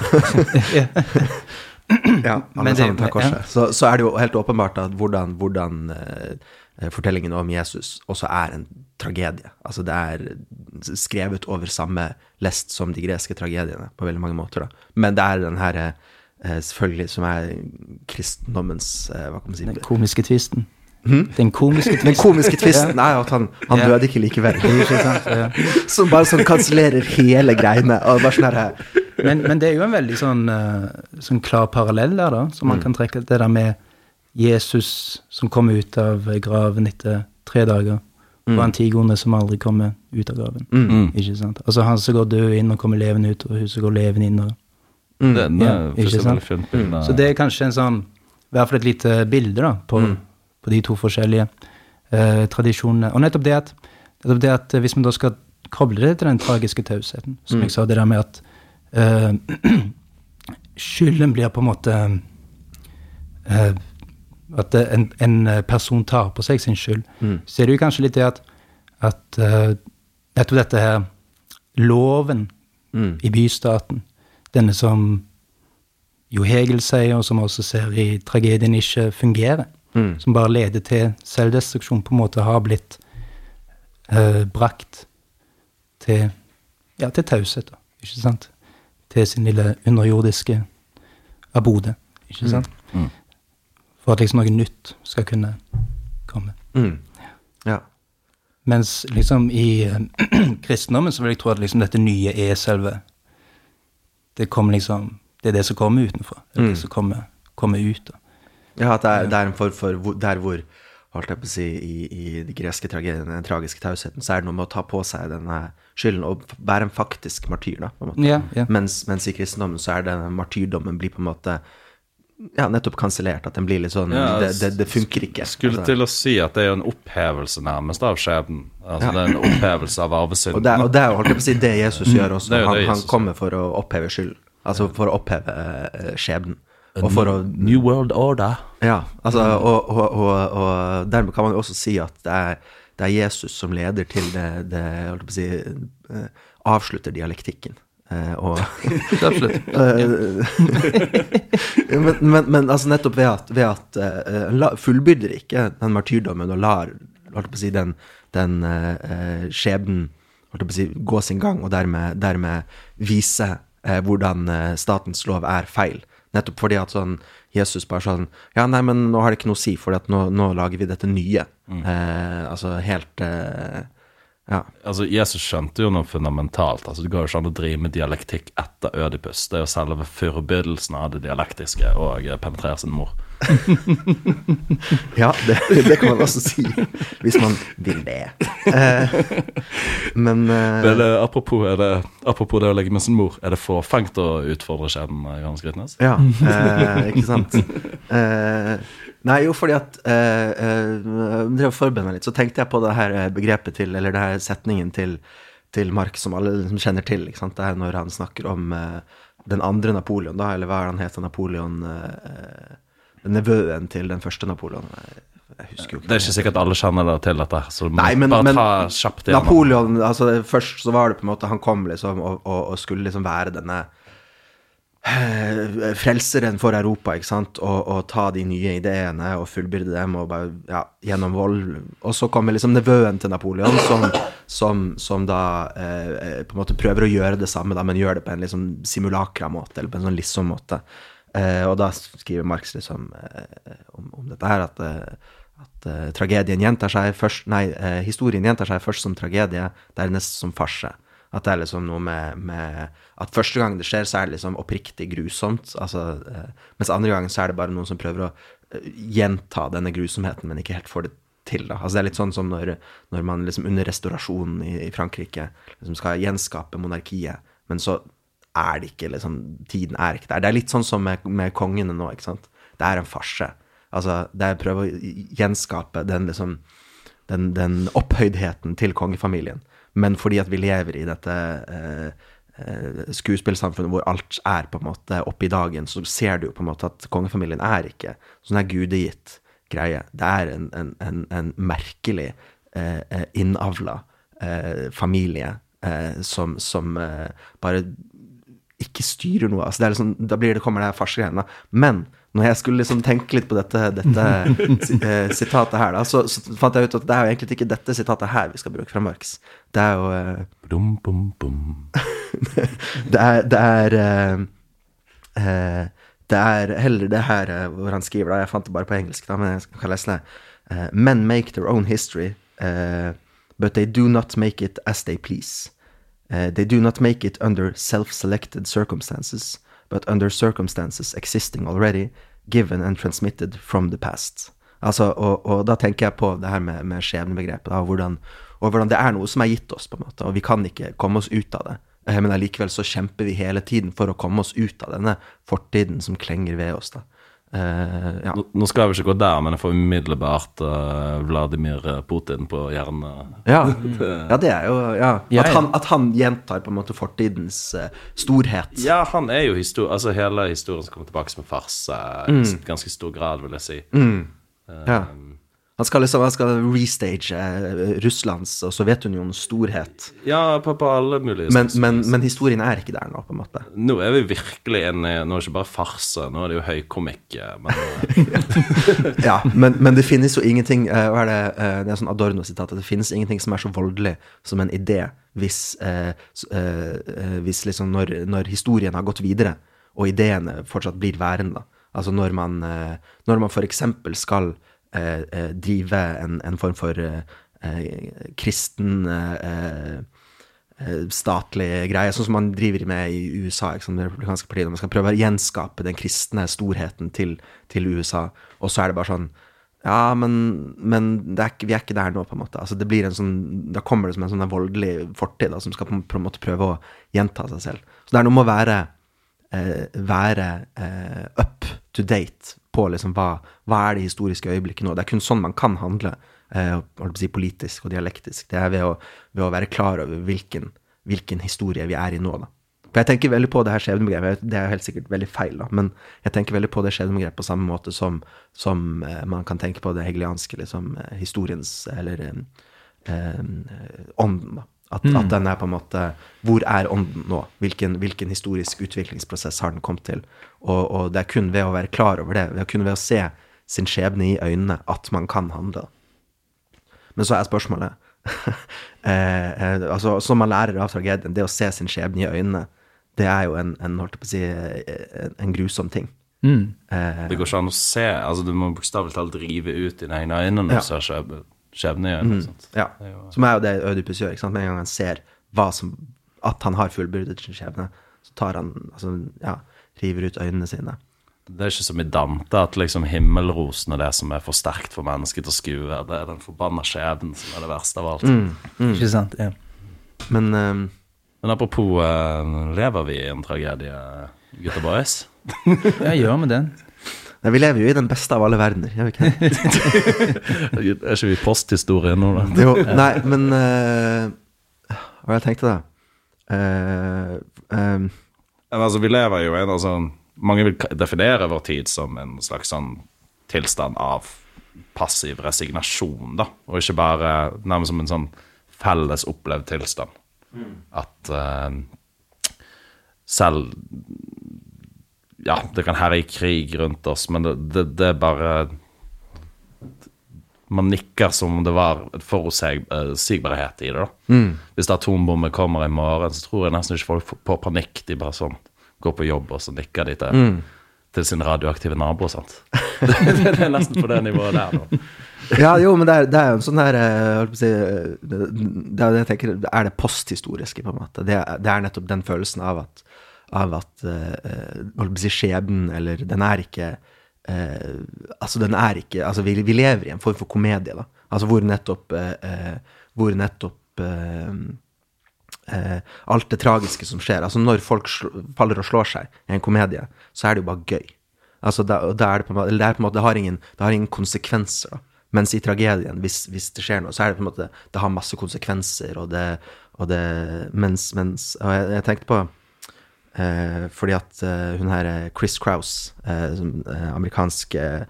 Ja. Ja, alle sammen tar korset. Så, så er det jo helt åpenbart at hvordan, hvordan uh, fortellingen om Jesus også er en tragedie. Altså det er skrevet over samme lest som de greske tragediene på veldig mange måter. da. Men det er den her eh, selvfølgelig som er kristendommens Hva kan man si? Den komiske tvisten. Den komiske Den tvisten. komiske tvisten er at han, han yeah. døde ikke likevel. Ikke sant? Som bare sånn kansellerer hele greiene. Og bare sånn her Men, men det er jo en veldig sånn, eh, sånn klar parallell der, da, som man kan trekke. Det der med Jesus som kommer ut av graven etter tre dager, og Antigone som aldri kommer ut av graven. mm. Ikke sant? Altså han som går død inn og kommer levende ut, og hun som går levende inn. Og, det, Ja, ikke ikke sant? Så det er kanskje en sånn I hvert fall et lite bilde da, på, på de to forskjellige eh, tradisjonene. Og nettopp det at, nettopp det at eh, hvis man da skal koble det til den tragiske tausheten, som jeg sa, det der med at eh, skylden blir på en måte eh, At en, en person tar på seg sin skyld, så er det jo kanskje litt det at, at eh, nettopp dette her Loven i bystaten, denne som jo Hegel sier, og som også ser i tragedien ikke fungerer, som bare leder til selvdestruksjon, på en måte har blitt eh, brakt til ja, til taushet, ikke sant? Til sin lille underjordiske abode, Ikke sant? For at liksom noe nytt skal kunne komme. Mm. Ja. Mens liksom i eh, kristendommen så vil jeg tro at liksom dette nye er selve Det kommer liksom Det er det som kommer utenfra. Det er det som kommer, kommer ut. Da. Ja, at det er, det er en form for Der hvor holdt jeg på å si, i, i de greske tragediene, den tragiske tausheten, så er det noe med å ta på seg denne skylden og være en faktisk martyr, da. Ja, ja. Mens, mens i kristendommen så er det martyrdommen blir på en måte ja, nettopp kansellert. At den blir litt sånn Ja, det, det, det funker ikke. Skulle Altså, til å si at det er en opphevelse nærmest av skjebnen. Altså Det er en opphevelse av arvesynden. og det, er- og det er jo holdt jeg på å si, det Jesus gjør også. Han, Jesus han kommer for å oppheve skylden. Altså for å oppheve eh, skjebnen. Og for å New World Order. Ja, altså, og, og, og, og dermed kan man jo også si at det er, det er Jesus som leder til det, det si, eh, avslutter dialektikken. Eh, og Absolutt. Men, men, men altså nettopp ved at, ved at eh, fullbyrder ikke den martyrdommen og lar si, den, den eh, eh, skjebnen si, gå sin gang, og dermed, dermed vise eh, hvordan eh, statens lov er feil. Nettopp fordi at sånn Jesus bare sånn Ja, nei, men nå har det ikke noe å si, for nå, nå lager vi dette nye. Eh, altså helt eh, Ja. Altså, Jesus skjønte jo noe fundamentalt. Altså, Det går jo ikke an å drive med dialektikk etter Ødipus. Det er jo selve forbyrdelsen av det dialektiske og eh, penetrere sin mor. Ja, det, det kan man også si, hvis man vil det. Eh, men eh, Er det, apropos, det, apropos det å legge med sin mor, er det forfengt å utfordre skjebnen, Johannes Grytnes? Ja, eh, ikke sant. Eh, nei, jo, fordi at eh, eh, drev og forberedte meg litt, så tenkte jeg på det her eh, begrepet til, eller det her setningen til, til Mark som alle liksom kjenner til. ikke sant? Det er når han snakker om eh, den andre Napoleon, da, eller hva er det han heter, Napoleon eh, Nevøen til den første Napoleon. Jeg, husker jo ikke. Det er ikke sikkert alle kjenner det til dette, så du må Nei, men, bare men ta kjapt igjennom. Napoleon altså Først så var det på en måte Han kom liksom og, og, og skulle liksom være denne eh, frelseren for Europa, ikke sant, og, og ta de nye ideene og fullbyrde dem og bare, ja, gjennom vold. Og så kommer liksom nevøen til Napoleon, som, som, som da eh, eh, på en måte prøver å gjøre det samme, da, men gjør det på en liksom simulakra måte, eller på en sånn lissom måte. Eh, og da skriver Marx liksom eh, om, om dette her, at eh, at uh, tragedien gjentar seg først Nei, eh, historien gjentar seg først som tragedie, dernest som farse. At det er liksom noe med, med At første gang det skjer, så er det liksom oppriktig grusomt. Altså, eh, mens andre gang så er det bare noen som prøver å gjenta denne grusomheten, men ikke helt får det til. da. Altså Det er litt sånn som når, når man liksom under restaurasjonen i, i Frankrike liksom skal gjenskape monarkiet, men så er det ikke liksom Tiden er ikke der. Det er litt sånn som med, med kongene nå, ikke sant. Det er en farse. Altså, det er å prøve å gjenskape den liksom den, den opphøydheten til kongefamilien. Men fordi at vi lever i dette eh, eh, skuespillsamfunnet hvor alt er på en måte oppe i dagen, så ser du jo på en måte at kongefamilien er ikke sånn her gudegitt greie. Det er en, en, en, en merkelig eh, eh, innavla eh, familie eh, som, som eh, bare ikke styrer noe. Altså det er liksom, da blir det, kommer det her farsegreiene. Men når jeg skulle liksom tenke litt på dette, dette eh, sitatet her, da, så, så fant jeg ut at det er jo egentlig ikke dette sitatet her vi skal bruke fra Marx. Det er jo eh, Bum, bum, bum. Det er, det er eh, eh, Det er heller det her eh, hvor han skriver, da. Jeg fant det bare på engelsk, da, men jeg kan lese det. Eh, Men make their own history, uh, but they do not make it as they please. Uh, they do not make it under self-selected circumstances, but under circumstances existing already, given and transmitted from the past. Altså, og, og da tenker jeg på det her med, med skjebnebegrepet, og hvordan, og hvordan det er noe som er gitt oss, på en måte, og vi kan ikke komme oss ut av det. Eh, Men allikevel så kjemper vi hele tiden for å komme oss ut av denne fortiden som klenger ved oss, da. Eh, ja. Nå- Nå skal vi ikke gå der, men jeg får umiddelbart uh, Vladimir Putin på hjernen. Ja. ja, det er jo ja. At, han, at han gjentar på en måte fortidens uh, storhet. Ja, han er jo histor altså hele historien som kommer tilbake som en farse, Mm. i ganske stor grad, vil jeg si. Ja. Han skal liksom han skal restage eh, Russlands og Sovjetunionens storhet. Ja, på, på alle mulige Men, men, men historien er ikke der nå, på en måte. Nå er vi virkelig inne i Nå er det ikke bare farse, nå er det jo høykomikk. eh, Men Ja, men, men det finnes jo ingenting eh, Hva er det Det er sånn Adorno-sitat at det finnes ingenting som er så voldelig som en idé hvis, eh, eh, hvis liksom når, når historien har gått videre, og ideene fortsatt blir værende. Altså når man, eh, når man f.eks. skal drive en, en, form for eh, eh kristen eh, statlig greie, sånn som man driver med i USA, ikke sant, det republikanske partiet. Man skal prøve å gjenskape den kristne storheten til, til USA, og så er det bare sånn ja, men, men er vi er ikke der nå, på en måte. Altså, det blir en sånn, da kommer det som en sånn voldelig fortid da, som skal på en måte prøve å gjenta seg selv. Så det er noe med å være, eh, være eh, up to date på liksom hva, hva er det historiske øyeblikket nå. Det er kun sånn man kan handle eh, si, politisk og dialektisk. Det er ved å, ved å være klar over hvilken, hvilken historie vi er i nå. da. For jeg tenker veldig på det her skjebnebegrepet. Det er helt sikkert veldig feil, da, men jeg tenker veldig på det skjebnebegrepet på samme måte som, som eh, man kan tenke på det hegelianske, liksom, uh, historiens Eller eh, ånden, da. At, mm. at, den er på en måte Hvor er ånden nå? Hvilken, hvilken historisk utviklingsprosess har den kommet til? Og, og, det er kun ved å være klar over det, ved kun ved å se sin skjebne i øynene, at man kan handle. Men så er spørsmålet altså, Som man lærer av tragedien, det å se sin skjebne i øynene, det er jo en, en holdt på å si, en grusom ting. Mm. Eh, det går ikke an å se altså Du må bokstavelig talt drive ut dine egne øyne når du ser skjebnen i øynene. Mm. Ja. Som er jo det Ødipus gjør. Ikke sant? Med en gang han ser som, at han har fullbyrdet sin skjebne, så tar han altså, ja, river ut øynene sine. Det er ikke som i Dante, at liksom himmelrosen er det som er for sterkt for mennesket til å skue. Det er den forbanna skjebnen som er det verste av alt. Mm, mm. Ikke sant, ja. Men um, men apropos, uh, lever vi i en tragedie, gutta boys? ja, gjør vi det? Nei, Vi lever jo i den beste av alle verdener, gjør vi ikke det? er ikke vi posthistorie nå, da? jo, nei, men uh, Hva jeg tenkte da? Uh, um, altså, vi lever jo i en altså, Mange vil definere vår tid som en slags sånn tilstand av passiv resignasjon, da, og ikke bare nærmest som en sånn felles opplevd tilstand. At uh, selv Ja, det kan herje krig rundt oss, men det, det, det, er bare Man nikker som om det var et forutsigbarhet i det. da. Mm. Hvis atombomben kommer i morgen, så tror jeg nesten ikke folk får panikk. De bare sånn går på jobb, og så nikker de til, mm. til sin radioaktive nabo. sant? det, det, er nesten på det nivået der. da. ja, jo, men det er, det er jo en sånn der eh, si, eh, det det jeg tenker, er det posthistoriske, på en måte. Det, det er nettopp den følelsen av at, av at uh, si, skjebnen, eller Den er ikke uh, Altså, den er ikke Altså, vi, vi, lever i en form for komedie, da. Altså hvor nettopp Hvor nettopp alt det tragiske som skjer. Altså Når folk faller og slår seg i en komedie, så er det jo bare gøy. Altså, da, da det, måte, det, måte, det, har ingen, det har ingen konsekvenser. da. Mens i tragedien, hvis, hvis, det skjer noe, så er det på en måte Det har masse konsekvenser, og det, og Mens, mens Og jeg, jeg tenkte på eh, Fordi at eh, hun her eh, Chris Crouse, eh, som, eh, amerikansk eh,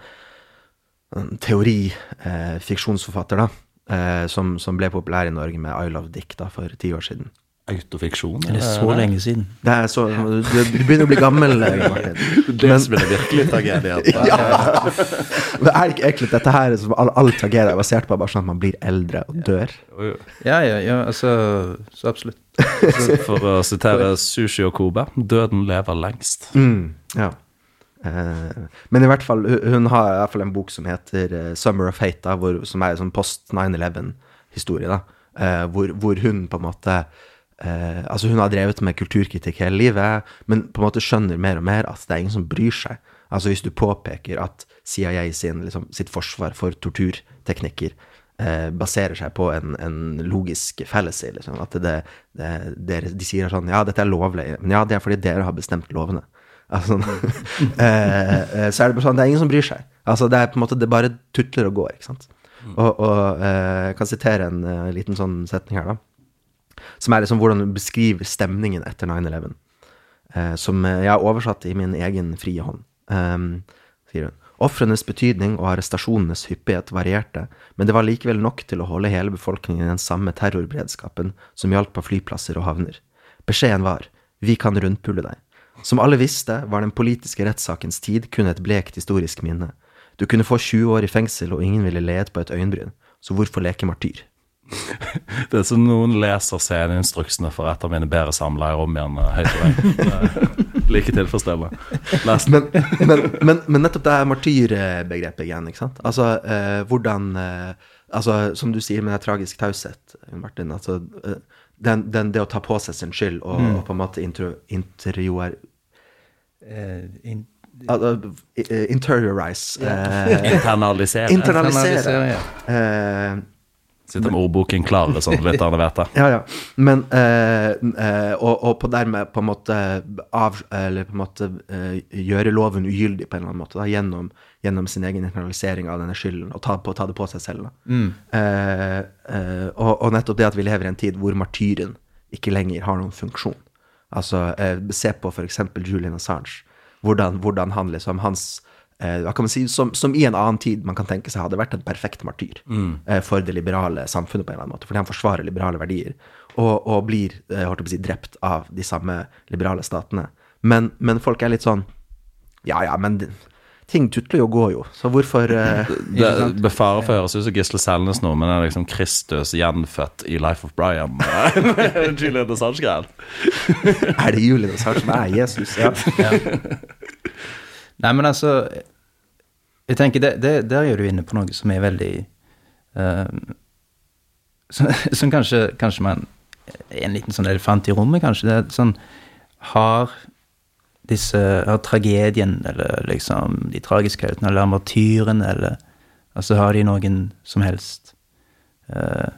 teori-fiksjonsforfatter, da, som, som, ble populær i Norge med I Love Dick da, for ti år siden autofiksjon? Er det så lenge siden? Det er så, du, begynner å bli gammel, eh, Martin. Det som er det virkelige tragedien. ja. Men er det ikke egentlig dette her som all, all tragedie er basert på bare sånn at man blir eldre og dør? Ja, ja, ja altså Så absolutt. For å sitere Sushi og Kobe, døden lever lengst. Mm, ja. Eh, men i hvert fall, hun har i hvert fall en bok som heter uh, 'Summer of Hate', da, hvor, som er en sånn post 9-11-historie. da, uh, hvor, hvor, hun på en måte eh, Altså, hun har drevet med kulturkritikk hele livet, men på en måte skjønner mer og mer at det er ingen som bryr seg. Altså, hvis du påpeker at CIA sin, liksom, sitt forsvar for torturteknikker eh, baserer seg på en, en logisk fallacy, liksom, at det, det, det, de sier sånn Ja, dette er lovlig, men ja, det er fordi dere har bestemt lovene. Altså, eh, eh, så er det bare sånn Det er ingen som bryr seg. Altså, det er på en måte Det bare tutler og går, ikke sant. Og, og eh, jeg kan sitere en uh, liten sånn setning her, da som er liksom hvordan du beskriver stemningen etter 9-11. Eh, som jeg har oversatt i min egen frie hånd. Um, sier hun. Ofrenes betydning og arrestasjonenes hyppighet varierte, men det var likevel nok til å holde hele befolkningen i den samme terrorberedskapen som gjaldt på flyplasser og havner. Beskjeden var vi kan rundpulle deg. Som alle visste, var den politiske rettssakens tid kun et blekt historisk minne. Du kunne få 20 år i fengsel, og ingen ville lede på et øyenbryn, så hvorfor leke martyr? Det er som noen leser sceneinstruksene for et av mine bedre samleier om igjen høyt og like tilfredsstillende. Men, men, men, men nettopp det er martyrbegrepet igjen, ikke sant. Altså eh, hvordan eh, Altså, som du sier med den tragisk taushet, Martin, altså eh, den, den, det å ta på seg sin skyld og, og på en måte intro, interior, Eh, in, Uh, eh, interiorize eh, Internalisere. Internalisere. ja. Eh, Sitter med ordboken klar, sånn at han vet det. Ja, ja. Men eh, eh, og, og på dermed på en måte av Eller på en måte eh, gjøre loven ugyldig på en eller annen måte, da, gjennom, gjennom sin egen internalisering av denne skylden, og ta, på, ta det på seg selv. Da. Eh, eh, og, og nettopp det at vi lever i en tid hvor martyren ikke lenger har noen funksjon. Altså, eh, se på f.eks. Julian Assange. Hvordan, hvordan han liksom Hans hva kan man si, som, som i en annen tid man kan tenke seg hadde vært en perfekt martyr mm. for det liberale samfunnet på en eller annen måte, fordi han forsvarer liberale verdier, og, og blir eh, holdt på å si, drept av de samme liberale statene. Men, men folk er litt sånn Ja, ja, men det- ting tutler jo og går jo, så hvorfor uh, Det Med fare for å høres ut som Gisle Selnes nå, men det er liksom Kristus gjenfødt i Life of Brian. Julian Assange-greien. Er det Julian Assange som er Jesus? Ja. Nei, men altså Jeg tenker, det, det, Der er du inne på noe som er veldig eh, som, som kanskje, kanskje man en liten sånn elefant i rommet, kanskje. Det er sånn Har disse Har tragedien, eller liksom de tragiske heltene, eller martyren, eller Altså, har de noen som helst eh,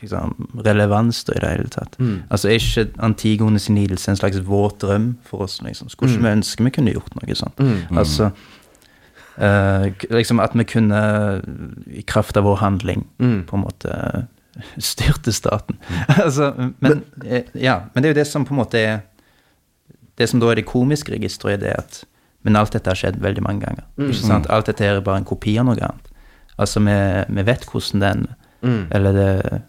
liksom, relevans da i det hele tatt. Altså er ikke Antigone sin lidelse en slags våt drøm for oss? liksom? Skulle ikke vi ønske vi kunne gjort noe sånt? Altså, uh, liksom At vi kunne, i kraft av vår handling, på en måte styrte staten. altså, men, men, ja, men det er jo det som på en måte er Det som da er det komiske registeret, er det at Men alt dette har skjedd veldig mange ganger. ikke sant? Alt dette er bare en kopi av noe annet. Altså, vi, vi vet hvordan den Eller det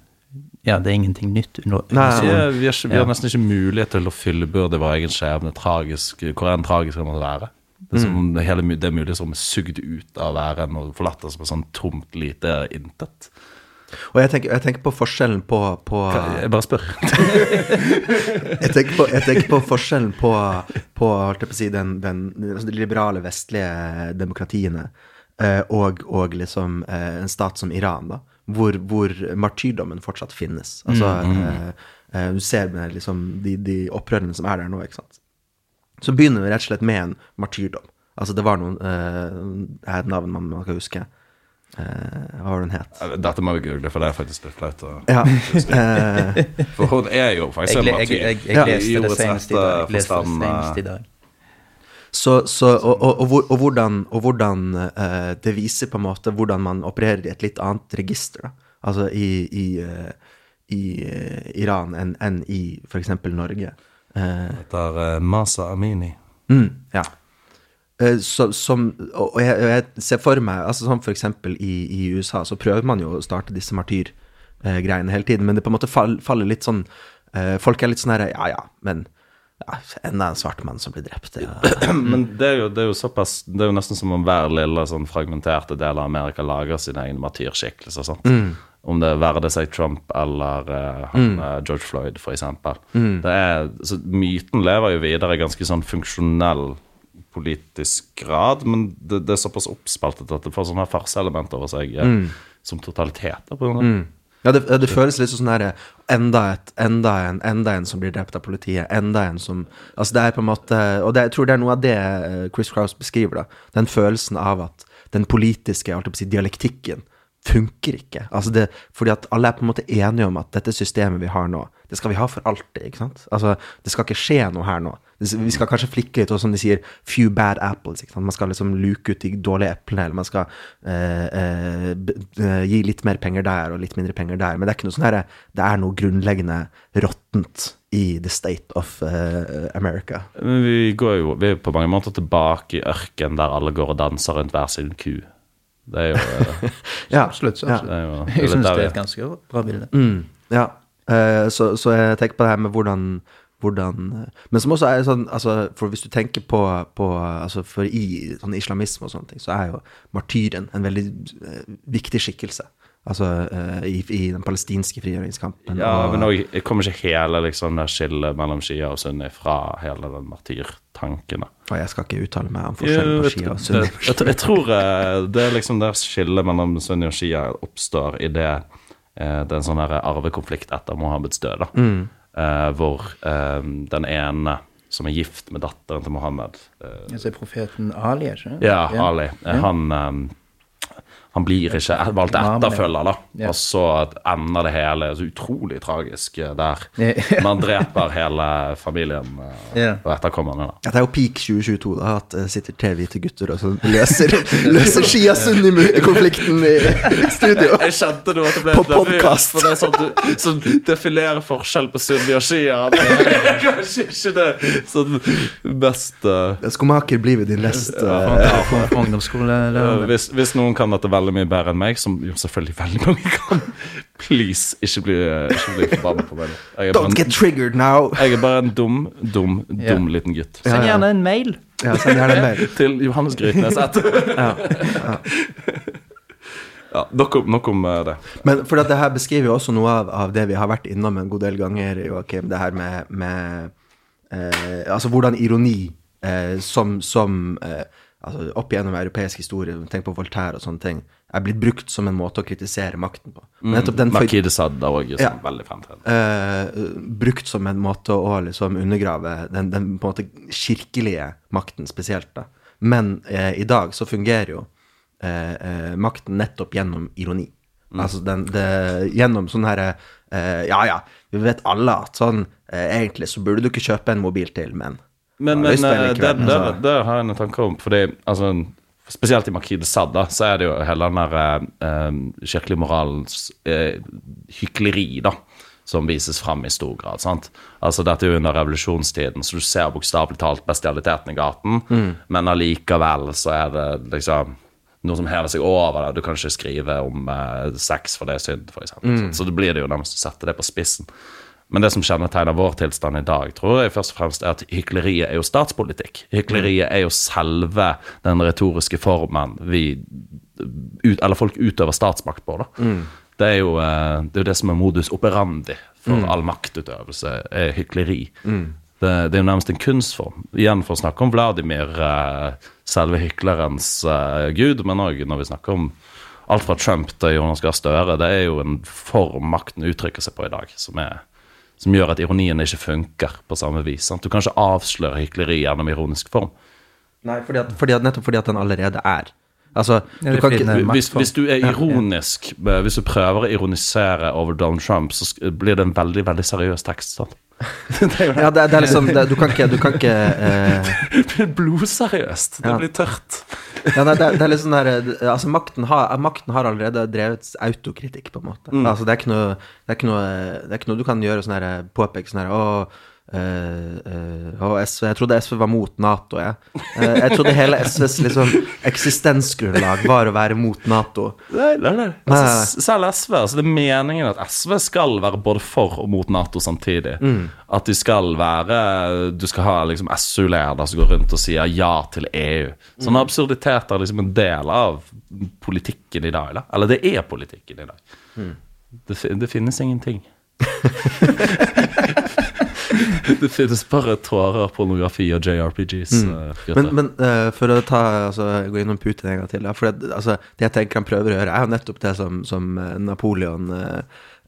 Ja, det er ingenting nytt. under- Nei, Så solen. vi, vi, har ikke, vi har Ja. nesten ikke mulighet til å fyllebyrde vår egen skjebne. Tragisk, hvor enn tragisk det måtte være. Det er som mm. hele, det er mulig som er sugd ut av væren og forlatt oss på sånn tomt, lite intet. Og jeg tenker, jeg tenker på forskjellen på, på Jeg bare spør. jeg, tenker på, jeg tenker på forskjellen på, på, holdt jeg på å si, den, den, altså de liberale vestlige demokratiene eh, og, og liksom eh, en stat som Iran, da, hvor, hvor martyrdommen fortsatt finnes. Altså, mm. eh, du ser med liksom de, de opprørene som er der nå, ikke sant. Så begynner vi rett og slett med en martyrdom. Altså, det var noen eh, Det er et navn man, man kan huske. Eh, hva var det hun het? Dette må vi google, for det er faktisk litt flaut. Ja. Eh, For hun er jo faktisk Jeg, en martyr. jeg, jeg, jeg. Jeg leste det senest i dag. Så, så, og, og, og, og hvordan, hvordan uh, det viser på en måte hvordan man opererer i et litt annet register, da. Altså i, i, uh, i uh, Iran enn en i f.eks. Norge. Heter uh, Masa Amini. mm, ja. Så, som, og jeg, jeg ser for meg, altså som eksempel i, i USA, så prøver man jo å starte disse martyrgreiene hele tiden, men det på en måte fall, faller litt sånn Folk er litt sånn her Ja, ja, men ja, enda en svart mann som blir drept. Ja. Men det er, jo, det er jo såpass Det er jo nesten som om hver lille sånn fragmenterte del av Amerika lager sin egen martyrskikkelse. Sant? Om det verder seg Trump eller uh, han, mm. George Floyd. Det er, så myten lever jo videre i ganske sånn funksjonell politisk grad, men det, det er såpass oppspaltet at det får sånne farseelement over seg mm. som totaliteter. på en måte. Ja, det, det føles litt sånn herre enda, et, enda, en, enda en som blir drept av politiet. Enda en som Altså, det er på en måte Og det, jeg tror det er noe av det eh, Chris Crouse beskriver, da. Den følelsen av at den politiske å si, dialektikken funker ikke. Altså det, fordi at alle er på en måte enige om at dette systemet vi har nå, det skal vi ha for alltid. ikke sant? Altså, Det skal ikke skje noe her nå. Vi skal kanskje flikke litt, og som de sier, few bad apples. ikke sant? Man skal liksom luke ut de dårlige eplene, eller man skal eh, eh, gi litt mer penger der og litt mindre penger der. Men det er ikke noe sånn her, det er noe grunnleggende råttent i the state of uh, America. Men vi går jo vi er på mange måter tilbake i ørken der alle går og danser rundt hver sin ku. Det er jo, eh, Ja, Absolutt. så ja. det er jo det er Jeg syns det er et ganske bra bilde. Mm, ja. Uh, så, så jeg tenker på det her med hvordan, hvordan Men som også er sånn altså, For hvis du tenker på, på altså For i sånn islamisme og sånne ting, så er jo martyren en veldig uh, viktig skikkelse. Altså uh, i, i den palestinske frigjøringskampen. Ja, og- men òg kommer ikke hele liksom, skillet mellom Shia og Sunni fra hele den martyrtanken. da. og jeg skal ikke uttale meg om forskjellen på Shia og Sunni. jeg, jeg tror eh, det er liksom der skillet mellom Sunni og Shia oppstår i det det er en sånn arvekonflikt etter Mohammeds død. da. Mm. Eh, hvor eh, den ene som er gift med datteren til Mohammed eh, Altså profeten Ali, ikke sant? Ja, Ali. Ja. Han, eh, han blir ikke valgt etterfølger, da. Ja. Og så ender det hele så utrolig tragisk eh, der. Ja. Man dreper hele familien eh, og etterkommerne. da. Ja, det er jo peak 2022, da, at det sitter TV-hvite gutter og så løser, løser Shia-Sunni-konflikten i studio. Jeg kjente nå at det ble På podcast. For det er sånn du sånn, defilerer forskjell på Sunni og Shia. Det er kanskje ikke det sånn best uh... Skomaker blir ved din lest. Ja, eh, for, for ungdomsskolelærer. hvis, hvis noen kan dette veldig mye bedre enn meg, som jo selvfølgelig veldig mange kan, please, ikke bli, ikke bli forbanna på meg. er, Don't get triggered now! jeg er bare en dum, dum, Ja. dum liten gutt. Ja, Send gjerne en mail. Ja, send gjerne en mail. Til Johannes Grytnes. Ja, nok om, nok om eh, det. Men for at det her beskriver jo også noe av, av det vi har vært innom en god del ganger, Joakim. Det her med, med eh, Altså hvordan ironi eh, som, som eh, altså Opp gjennom europeisk historie, tenk på Voltaire og sånne ting, er blitt brukt som en måte å kritisere makten på. Men nettopp den Marquis de Sade òg, som Ja. veldig fremtredende. eh, brukt som en måte å liksom undergrave den, den på en måte kirkelige makten spesielt. da. Men eh, i dag så fungerer jo eh, eh, makten nettopp gjennom ironi. Altså den, det, gjennom sånn herre eh, Ja ja, vi vet alle at sånn eh, Egentlig så burde du ikke kjøpe en mobil til, men Men, Ja, men det, det, altså. det har jeg en tanke om, fordi altså, Spesielt i Makid Sade så er det jo hele den der eh, kirkelig moralens eh, hykleri, da. Som vises fram i stor grad. sant? Altså Dette er jo under revolusjonstiden, så du ser bokstavelig talt bestialiteten i gaten, Mm. men allikevel så er det liksom noe som hever seg over det. Du kan ikke skrive om eh, sex, for det er synd, f.eks. Mm. Så det blir det jo nærmest å sette det på spissen. Men det som kjennetegner vår tilstand i dag, tror jeg først og fremst er at hykleriet er jo statspolitikk. Hykleriet er jo selve den retoriske formen vi ut, Eller folk utøver statsmakt på, da. Det, er jo, eh, det er jo det som er modus operandi for all maktutøvelse, er hykleri. Det, det er jo nærmest en kunstform. Igjen for å snakke om Vladimir, eh, selve hyklerens eh, gud, men òg når vi snakker om alt fra Trump til Jonas Gahr Støre. Det er jo en form makten uttrykker seg på i dag, som, er, som gjør at ironien ikke funker på samme vis. Sant? Du kan ikke avsløre hykleri gjennom ironisk form. Nei, fordi at, fordi at, nettopp fordi at den allerede er. Altså, Ja, du er kan ikke er Hvis, hvis du er ironisk, eh, hvis du prøver å ironisere over Donald Trump, så blir det en veldig veldig seriøs tekst. Sant? Ja, det, det er liksom det, Du kan ikke, du kan ikke eh, Det blir blodseriøst. Det Ja. blir tørt. Ja, nei, det, det er litt sånn der eh, Altså, makten har, makten har allerede drevet autokritikk, på en måte. Altså, det er noe Det er noe, det er ikke noe du kan gjøre sånn her Påpeke sånn her Å, eh, eh, å, SV Jeg trodde SV var mot Nato, jeg. Eh, jeg trodde hele SVs liksom eksistensgrunnlag var å være mot Nato. Nei, nei, nei. Altså, selv SV, altså Det er meningen at SV skal være både for og mot Nato samtidig. At de skal være Du skal ha liksom SU-leder som går rundt og sier ja til EU. Sånne absurditeter er liksom en del av politikken i dag. Eller, eller det er politikken i dag. Det, det finnes ingenting. det finnes bare tårer, pornografi og JRPGs. Mm. gutter. Men, men uh, for å ta, altså, gå innom Putin en gang til For det, altså, det jeg tenker han prøver å gjøre, er jo nettopp det som, som eh, Napoleon uh,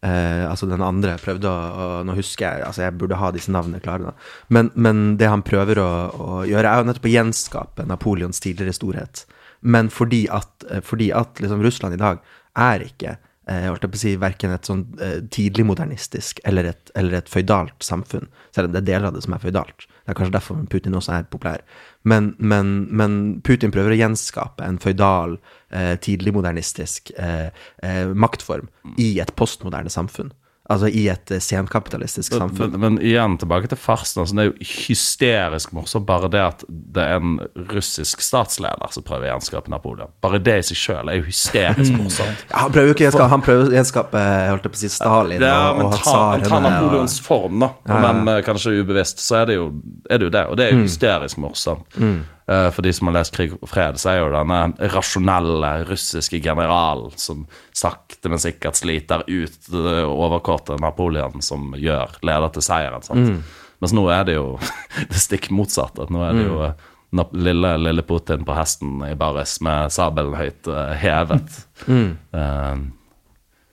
eh, Altså den andre prøvde å, å Nå husker jeg Altså, jeg burde ha disse navnene klare. Men, men det han prøver å, å gjøre, er jo nettopp å gjenskape Napoleons tidligere storhet. Men fordi at, eh, fordi at liksom, Russland i dag er ikke eh, jeg holdt på å si, verken et sånn eh, tidlig modernistisk eller et, eller et føydalt samfunn. Selv om det er deler av det som er føydalt. Det er kanskje derfor Putin også er populær. Men, men, men Putin prøver å gjenskape en føydal, eh, tidlig modernistisk eh, eh, maktform i et postmoderne samfunn. Altså i et eh, senkapitalistisk samfunn. Men, men igjen tilbake til farsen. Altså, det er jo hysterisk morsomt bare det at det er en russisk statsleder som prøver å gjenskape Napoleon. Bare det i seg sjøl er jo hysterisk morsomt. Ja, han prøver jo ikke gjenskape, han prøver å gjenskape jeg holdt på å si, Stalin ja, og, og, men Ta, ta. Napoleons form, da. Ja, ja. Men eh, kanskje ubevisst, så er det jo, er det, jo det. Og det er jo hysterisk morsomt. Eh, For de som har lest 'Krig og fred', så er jo denne rasjonelle russiske generalen som sakte, men sikkert sliter ut det overkåte Napoleon, som gjør leder til seieren. sant? Mens nå er det jo det stikk motsatte. Nå er det jo mm. Lille, lille Putin på hesten i baris med sabelen høyt hevet. hevet. Uh,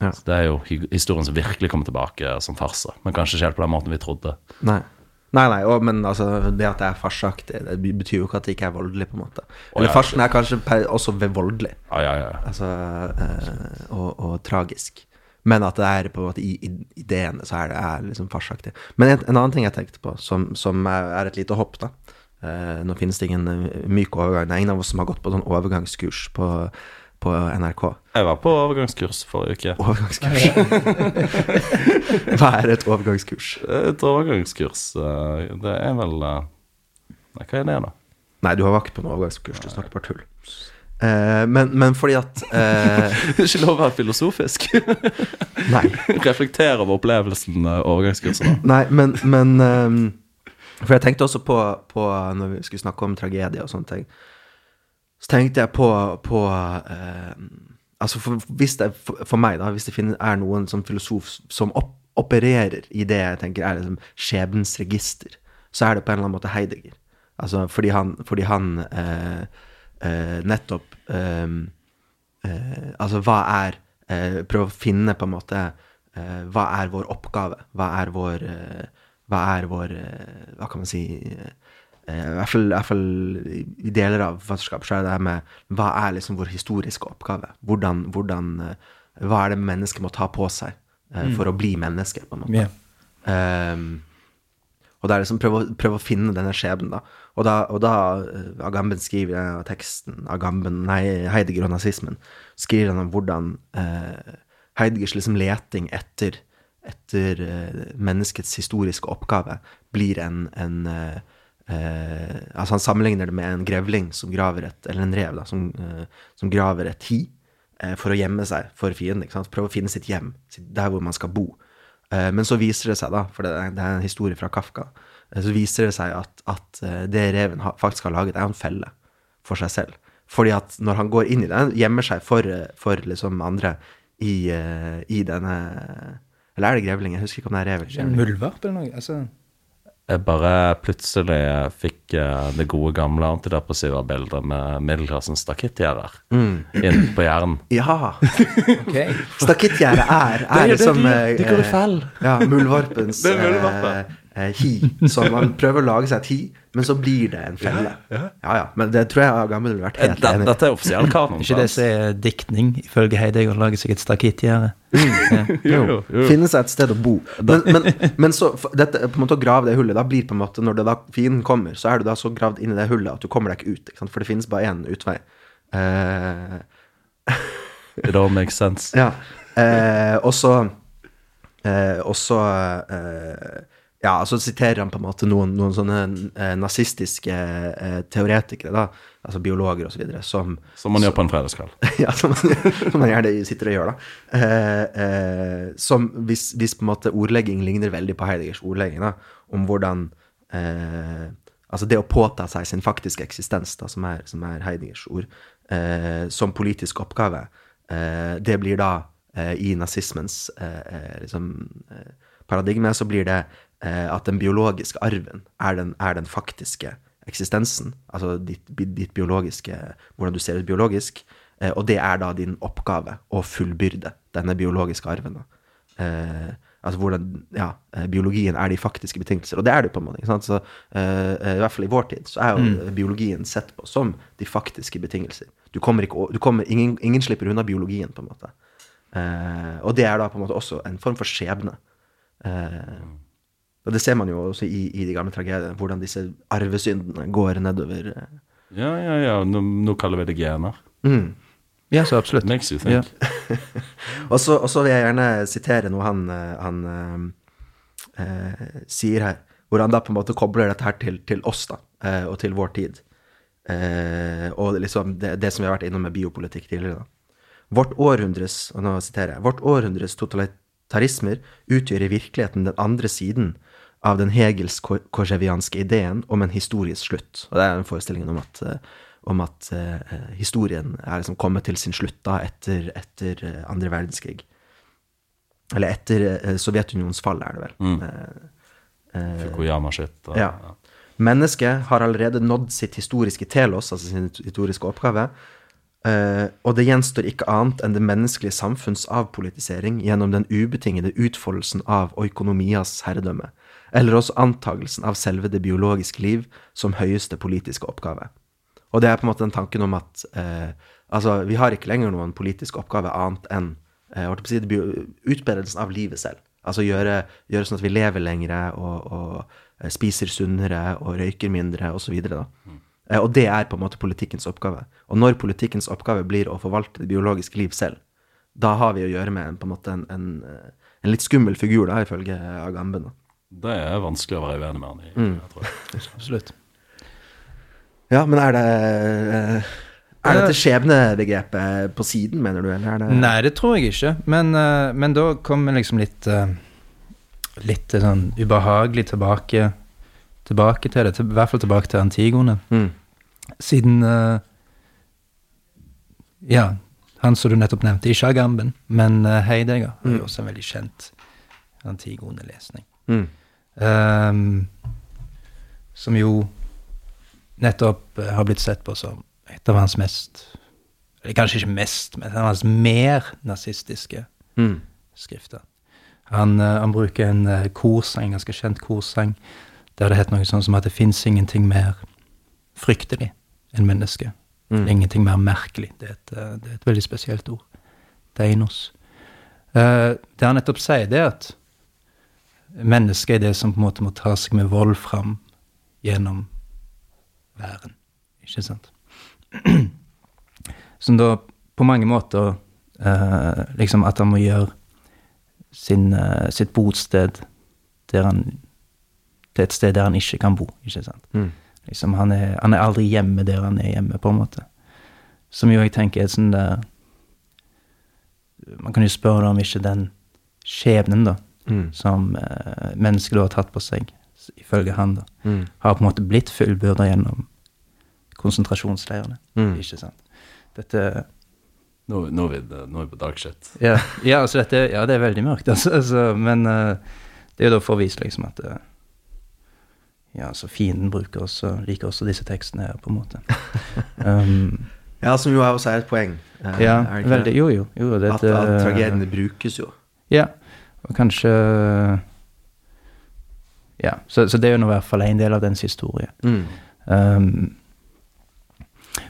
Ja. så Det er jo historien som virkelig kommer tilbake som farse, men kanskje ikke helt på den måten vi trodde. Nei. Nei, nei, og, men altså, det at det er farsaktig, det betyr jo ikke at det ikke er voldelig, på en måte. Eller ja. farsen er kanskje også voldelig, Ja, ja, ja. altså, eh, og, og tragisk. Men at det er på en måte i, i ideene så er det er liksom farsaktig. Men en, en annen ting jeg tenkte på, som, som er, er et lite hopp, da. Eh, nå finnes det ingen eh, myk overgang. Det er ingen av oss som har gått på sånn overgangskurs på, på NRK. Jeg var på overgangskurs forrige uke. Overgangskurs. Hva er et overgangskurs? Et overgangskurs, eh, det er vel eh, Nei, hva er det, da? Nei, du var ikke på noe overgangskurs, du snakker bare tull. Eh, men, men fordi at eh, Det er ikke lov å være filosofisk. Nei. Reflektere over opplevelsen eh, overgangskurset. Nei, men, men ehm, For jeg tenkte også på, på Når vi skulle snakke om tragedie og sånne ting, så tenkte jeg på, på eh, Altså, for, hvis det, for, for meg, da, hvis det finnes, er noen som filosof som opp, opererer i det jeg tenker er liksom skjebnens register, så er det på en eller annen måte Heidegger. Altså fordi han, fordi han eh, eh, nettopp ehm, eh, Altså, hva er eh, Prøve å finne på en måte eh, Hva er vår oppgave? Hva er vår eh, Hva er vår eh, Hva kan man si eh, I hvert fall, i hvert fall i deler av forfatterskap så er det det her med Hva er liksom vår historiske oppgave? Hvordan, hvordan eh, Hva er det mennesket må ta på seg uh, for å bli menneske, på en måte? Yeah. Um, og det er liksom prøve, prøve å finne denne skjebnen, da. Og da, og da eh, Agamben skriver denne teksten, Agamben, nei, Heidegger og nazismen, skriver han om hvordan uh, Heideggers liksom leting etter, etter uh, menneskets historiske oppgave blir en, en eh, Altså han sammenligner det med en grevling som graver et Eller en rev, da, som, eh, som graver et hi eh, for å gjemme seg for fienden. ikke sant? Prøve å finne sitt hjem, der hvor man skal bo. Eh, men så viser det seg, da, for det er, det er en historie fra Kafka, eh, så viser det seg at, at eh, det reven faktisk har laget, er en felle for seg selv. Fordi at når han går inn i det, gjemmer seg for, for liksom andre i, i denne Eller er det grevling? Jeg husker ikke om det er rev muldvarp eller noe? Altså, Jeg bare plutselig fikk eh, det gode gamle antidepressiva bildet med middelklassens stakittgjerder inn på hjernen. Ja! Okay. Stakittgjerde er, er liksom De, det går i fell. Ja, muldvarpens uh, eh, eh, hi. Så man prøver å lage seg et hi, men så blir det en felle. Ja, ja. Men det tror jeg Agamben ville vært helt enig i. Dette er offisiell kanon. Ikke det som er diktning, ifølge Heidegger, å lage seg et stakittgjerde? Jo. Finne seg et sted å bo. Men, men, men så dette, på en måte å grave det hullet, da blir på en måte Når det da fienden kommer, så er du da så gravd inn i det hullet at du kommer deg ikke ut. Ikke sant? For det finnes bare én utvei. Uh, It all makes sense. ja. Uh, og så uh, Og så eh, Ja, så siterer han på en måte noen, noen sånne eh, nazistiske eh, teoretikere, da, altså biologer osv., som Som man gjør på en fredagskveld. ja, som, som man gjerne sitter og gjør, da. Eh, eh, som hvis, hvis på en måte ordlegging ligner veldig på Heideggers ordlegging, da, om hvordan eh, Altså det å påta seg sin faktiske eksistens, da, som er, som er Heideggers ord, eh, som politisk oppgave, eh, det blir da i nazismens liksom, paradigme, så blir det at den biologiske arven er den, er den faktiske eksistensen, altså ditt, ditt biologiske, hvordan du ser ut biologisk, eh, og det er da din oppgave å fullbyrde denne biologiske arven. Eh, altså hvordan, ja, eh, biologien er de faktiske betingelser, og det er det på en måte. ikke sant? Så, eh, eh, I hvert fall i vår tid så er jo biologien sett på som de faktiske betingelser. Du kommer ikke, du kommer, ingen, ingen slipper unna biologien, på en måte. Eh, og det er da på en måte også en form for skjebne. Eh, og det ser man jo også i, i de gamle tragediene, hvordan disse arvesyndene går nedover. eh. Ja, ja, ja. Nå, nå kaller vi det gener. Mm. Ja, så absolutt. Makes you think. Så og så vil jeg gjerne sitere noe han, eh, han eh, eh, sier her, hvor han da på en måte kobler dette her til, til oss, da, eh, og til vår tid. Eh, og liksom det, det som vi har vært innom med biopolitikk tidligere, da. Vårt århundres, og nå siterer jeg, vårt århundres totalitarismer utgjør i virkeligheten den andre siden av den hegelsk-korsevianske ideen om en historisk slutt. Og det er en forestillingen om at, eh, om at uh, historien er liksom kommet til sin slutt da etter, etter andre verdenskrig. Eller etter uh, Sovjetunionens fall, er det vel. Eh, Fukuyama sitt. og- ja. Mennesket har allerede nådd sitt historiske telos, altså sin historiske oppgave, Uh, og det gjenstår ikke annet enn det menneskelige samfunns avpolitisering gjennom den ubetingede utfoldelsen av oikonomias herredømme, eller også antagelsen av selve det biologiske liv som høyeste politiske oppgave. Og det er på en måte den tanken om at eh, altså, vi har ikke lenger noen politisk oppgave annet enn eh, si, utbredelsen av livet selv. Altså gjøre, gjøre sånn at vi lever lengre og, og eh, spiser sunnere og røyker mindre osv. Eh, Og det er på en måte politikkens oppgave. Og når politikkens oppgave blir å forvalte det biologiske liv selv, da har vi å gjøre med en, en, en, eh, en litt skummel figur, da, ifølge Agamben. da. Det er vanskelig å være uenig med han i. Mm. jeg tror jeg. Absolutt. Ja, men er det eh, Er dette skjebnebegrepet på siden, mener du, eller er det Nei, det tror jeg ikke. Men, eh, men da kommer liksom litt eh, Litt sånn ubehagelig tilbake Tilbake til det. Til, I hvert fall tilbake til Antigone. Mm. Siden Ja, han som du nettopp nevnte, ikke Agamben, men Heidegger Mm. jo også en veldig kjent Antigone-lesning. Mm. Um, som jo nettopp eh, har blitt sett på som et av hans mest Eller kanskje ikke mest, men hans mer nazistiske Mm. skrifter. Han, eh, han bruker en eh, korsang, ganske kjent korsang, der det het noe sånn som at det fins ingenting mer fryktelig enn menneske. Mm. Det er ingenting mer merkelig. Det er et, det er et veldig spesielt ord. Deinos. Uh, det han nettopp sier, det er at mennesket er det som på en måte må ta seg med vold fram gjennom væren. Ikke sant? Som da på mange måter eh, liksom at han må gjøre sin, eh, sitt bosted han til et sted der han ikke kan bo. ikke sant? Mm. Liksom, han, er, han er aldri hjemme der han er hjemme, på en måte. Som jo jeg tenker er sånn der Man kan jo spørre om ikke den skjebnen, da, Mm. som eh, mennesket har tatt på seg, ifølge han, da, Mm. har på en måte blitt fullbyrda gjennom konsentrasjonsleirene. Mm. Ikke sant? Dette Nå, nå, er vi, nå er vi på dagshit. Ja, ja, altså dette, ja det er veldig mørkt, altså, altså men uh, det er jo da for å vise liksom at uh, Ja, så fienden bruker også, liker også disse tekstene her, på en måte. Um, Ja, som jo er også er et poeng. Uh, ja, er det veldig jo, Jo, jo. det, At, at tragediene brukes jo. Ja, og kanskje Ja, så, så det er jo nå i hvert fall en del av dens historie. Mm. Um,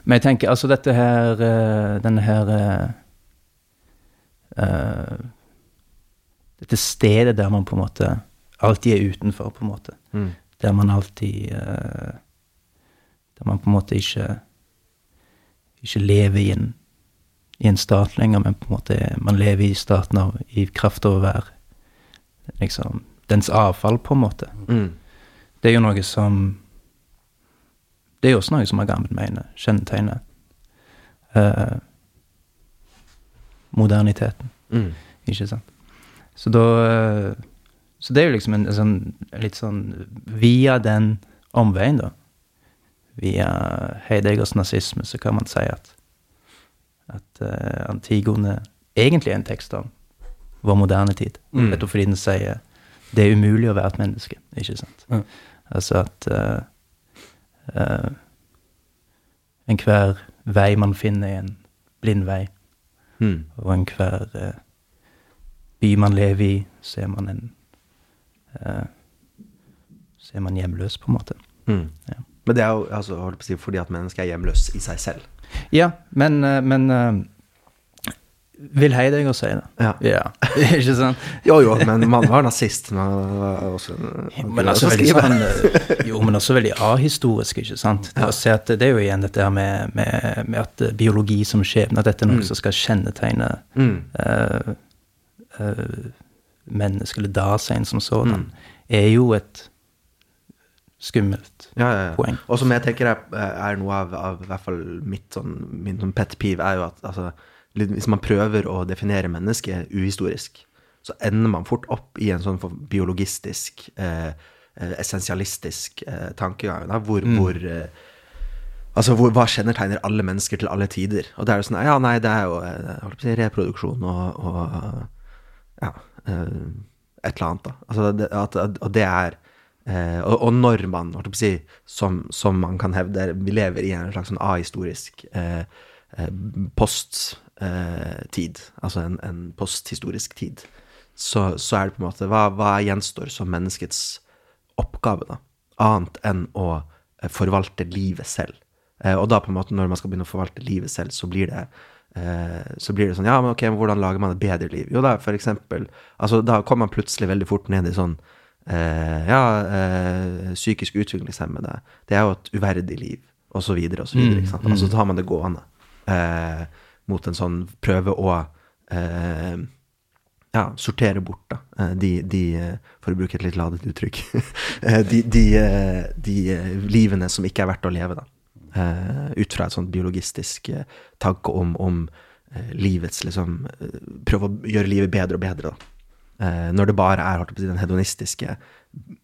men jeg tenker altså dette her eh, Denne her eh, Dette stedet der man på en måte alltid er utenfor, på en måte. Mm. Der man alltid uh, Der man på en måte ikke Ikke lever i en, i en stat lenger, men på en måte man lever i staten av, i kraft av å være liksom dens avfall, på en måte. Mm. Det er jo noe som Det er jo også noe som Agamben mener kjennetegner uh, moderniteten, Mm. ikke sant? Så da eh, Så det er jo liksom en, en sånn litt sånn Via den omveien, da, via Heideggers nazisme, så kan man si at at uh, Antigone egentlig er en tekst om vår moderne tid. Mm. Nettopp fordi den sier det er umulig å være et menneske, ikke sant? Ja. Altså at uh, uh, enhver vei man finner, er en blind vei, Mm. og enhver uh, by man lever i, så er man en uh, Så er man hjemløs, på en måte. Mm. Ja. Men det er jo altså, si, fordi at mennesket er hjemløs i seg selv. Ja, men, eh, Vil Heidegger si det? Ja. Ja, ikke sant? Jo, jo, men mannen var nazist. Men også, Men altså veldig sånn eh, Jo, men også veldig ahistorisk, ikke sant? Det, se at det er jo igjen dette her med, med, med at eh, biologi som skjebne, at dette er noe som skal kjennetegne Mm. uh, mennesket, eller Dasein som sådan, er jo et skummelt Ja, ja, ja. poeng. Og som jeg tenker er, er noe av, av i hvert fall mitt sånn, min sånn pet peeve, er jo at altså, hvis man prøver å definere mennesket uhistorisk, så ender man fort opp i en sånn biologistisk eh, eh, essensialistisk eh, tankegang, da, hvor, hvor eh, Altså, hvor, hva kjennetegner alle mennesker til alle tider? Og det er jo sånn Ja, nei, det er jo eh, holdt på å si, reproduksjon og, og ja, eh, et eller annet, da. Altså, det, at, og det er og, og når man, holdt på å si, som, som man kan hevde Vi lever i en slags sånn ahistorisk eh, eh, tid, altså en, en posthistorisk tid, så, så er det på en måte Hva, hva gjenstår som menneskets oppgave, da? Annet enn å eh, forvalte livet selv. Eh, og da på en måte når man skal begynne å forvalte livet selv, så blir det eh, så blir det sånn Ja, men ok, hvordan lager man et bedre liv? Jo da, for eksempel Altså, da kommer man plutselig veldig fort ned i sånn eh, Ja, eh, psykisk utviklingshemmede, det er jo et uverdig liv, og så videre, og så videre, ikke sant. Altså, så tar man det gående eh, mot en sånn Prøve å eh, ja, sortere bort da, eh, de, de eh, For å bruke et litt ladet uttrykk eh, De, de, de livene som ikke er verdt å leve, da. Ut fra et sånt biologistisk tanke om, om livets liksom Prøve å gjøre livet bedre og bedre, da. Når det bare er å si, den hedonistiske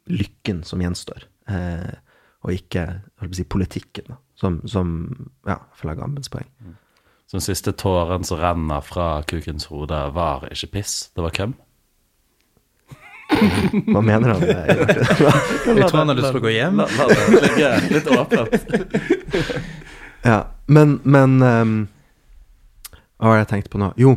lykken som gjenstår, og ikke å si, politikken, da, som, som ja, følger Gambens poeng. Så den siste tåren som renner fra kukens hode, var ikke piss, det var køm? Hva mener han? Jeg tror han har lyst til å gå hjem. La, la det ligge litt åpent. Ja, men, men um, Hva var det jeg tenkte på nå? Jo,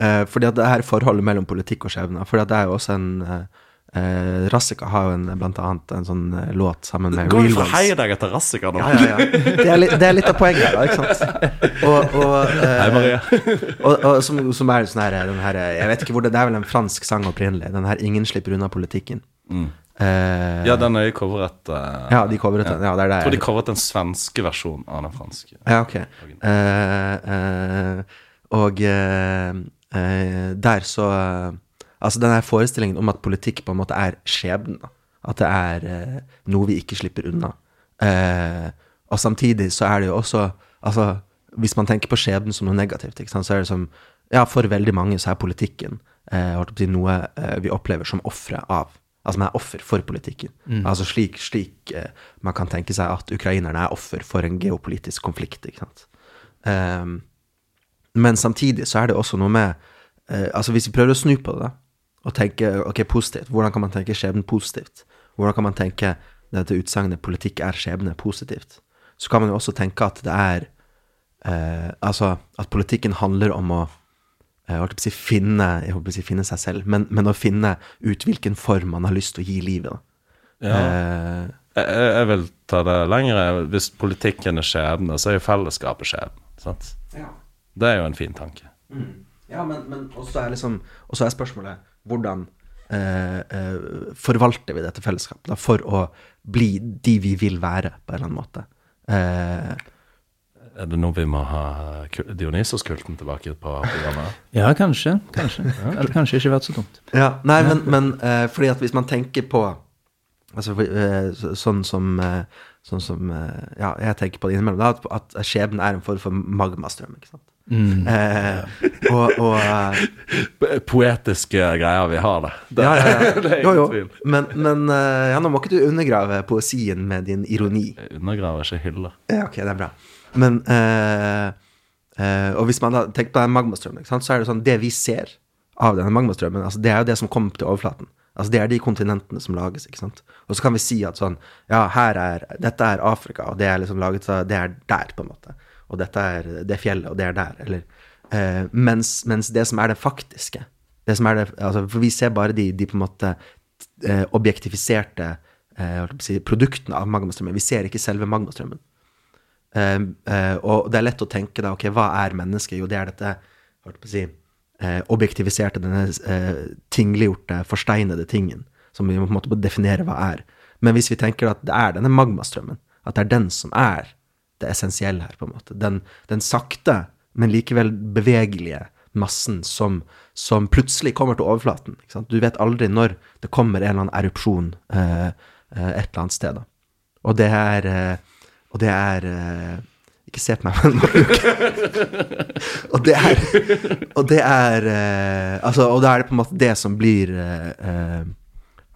uh, fordi at det her forholdet mellom politikk og skjebne. At det er jo også en eh, eh, Rassika har jo en, blant annet en sånn eh, låt sammen med Gå går jo for Ones. hei deg etter Rassika nå. Ja, ja, ja. Det er, litt, det er litt av poenget da, ikke sant? Og, og, eh, Hei, Maria. og, og som, som er sånn her, den her Jeg vet ikke hvor det Det er vel en fransk sang opprinnelig. Den her 'Ingen slipper unna politikken'. Mm. Eh, Ja, den er jo coveret eh, ja, de coveret den. Ja, det er det. Jeg tror de coveret den svenske versjonen av den franske. Ja, ok. Eh, eh, og der så Altså den her forestillingen om at politikk på en måte er skjebnen. At det er eh, noe vi ikke slipper unna. Eh, og samtidig så er det jo også Altså, hvis man tenker på skjebnen som noe negativt, sant, så er det som Ja, for veldig mange så er politikken eh, noe eh, vi opplever som ofre av. Altså man er offer for politikken. Altså slik, slik eh, man kan tenke seg at ukrainerne er offer for en geopolitisk konflikt, ikke sant. Ehm, men samtidig så er det også noe med eh, Altså hvis vi prøver å snu på det, da, og tenke ok, positivt, hvordan kan man tenke skjebnen positivt? Hvordan kan man tenke dette utsagnet 'politikk er skjebne' positivt? Så kan man jo også tenke at det er eh, Altså at politikken handler om å jeg holdt på å si finne, jeg holdt på å si finne seg selv, men, men å finne ut hvilken form man har lyst til å gi livet. Ja. Eh, Jeg, jeg vil ta det lengre. Hvis politikken er skjebne, så er jo fellesskapet skjebne. sant? Det er jo en fin tanke. Ja, men, men også er liksom Og så er spørsmålet hvordan eh, eh, forvalter vi dette fellesskapet da, for å bli de vi vil være, på en eller annen måte. Eh, Er det nå vi må ha Dionysos-kulten tilbake på programmet? Ja, kanskje. Kanskje. Det hadde kanskje ikke vært så dumt. ja, nei, men, men eh, fordi at hvis man tenker på Altså eh, sånn som eh, Sånn som Ja, jeg tenker på det innimellom, da, at, at skjebnen er en form for magmastrøm, ikke sant. Eh, og, og eh, Poetiske greier vi har, det. det Ja, ja, ja. det er Jo, ingen jo. tvil. Men, men eh, ja, nå må ikke du undergrave poesien med din ironi. Jeg undergraver ikke hylla. Ja, ok, det er bra. Men eh, eh, Og hvis man da tenker på den magmastrømmen, ikke sant, så er det sånn Det vi ser av denne magmastrømmen, altså det er jo det som kommer til overflaten. Altså Det er de kontinentene som lages. ikke sant? Og så kan vi si at sånn Ja, her er Dette er Afrika, og det er liksom laget av Det er der, på en måte. Og dette er det fjellet, og det er der. Eller eh, mens, mens det som er det faktiske det som er det, altså, For vi ser bare de, de på en måte eh, objektifiserte eh, si, produktene av magmastrømmen. Vi ser ikke selve magmastrømmen. Eh, eh, og det er lett å tenke da, ok, hva er mennesket? Jo, det er dette si, objektiviserte, denne tingliggjorte, forsteinede tingen, som vi må på en måte definere hva er. Men hvis vi tenker at det er denne magmastrømmen, at det er den som er det essensielle her, på en måte, den, den sakte, men likevel bevegelige massen som, som plutselig kommer til overflaten. Du vet aldri når det kommer en eller annen erupsjon eh, eh, et eller annet sted. Da. Og det er eh, Og det er eh, Ikke se på meg, men Og det er Og det er Altså, og da er det på en måte det som blir eh,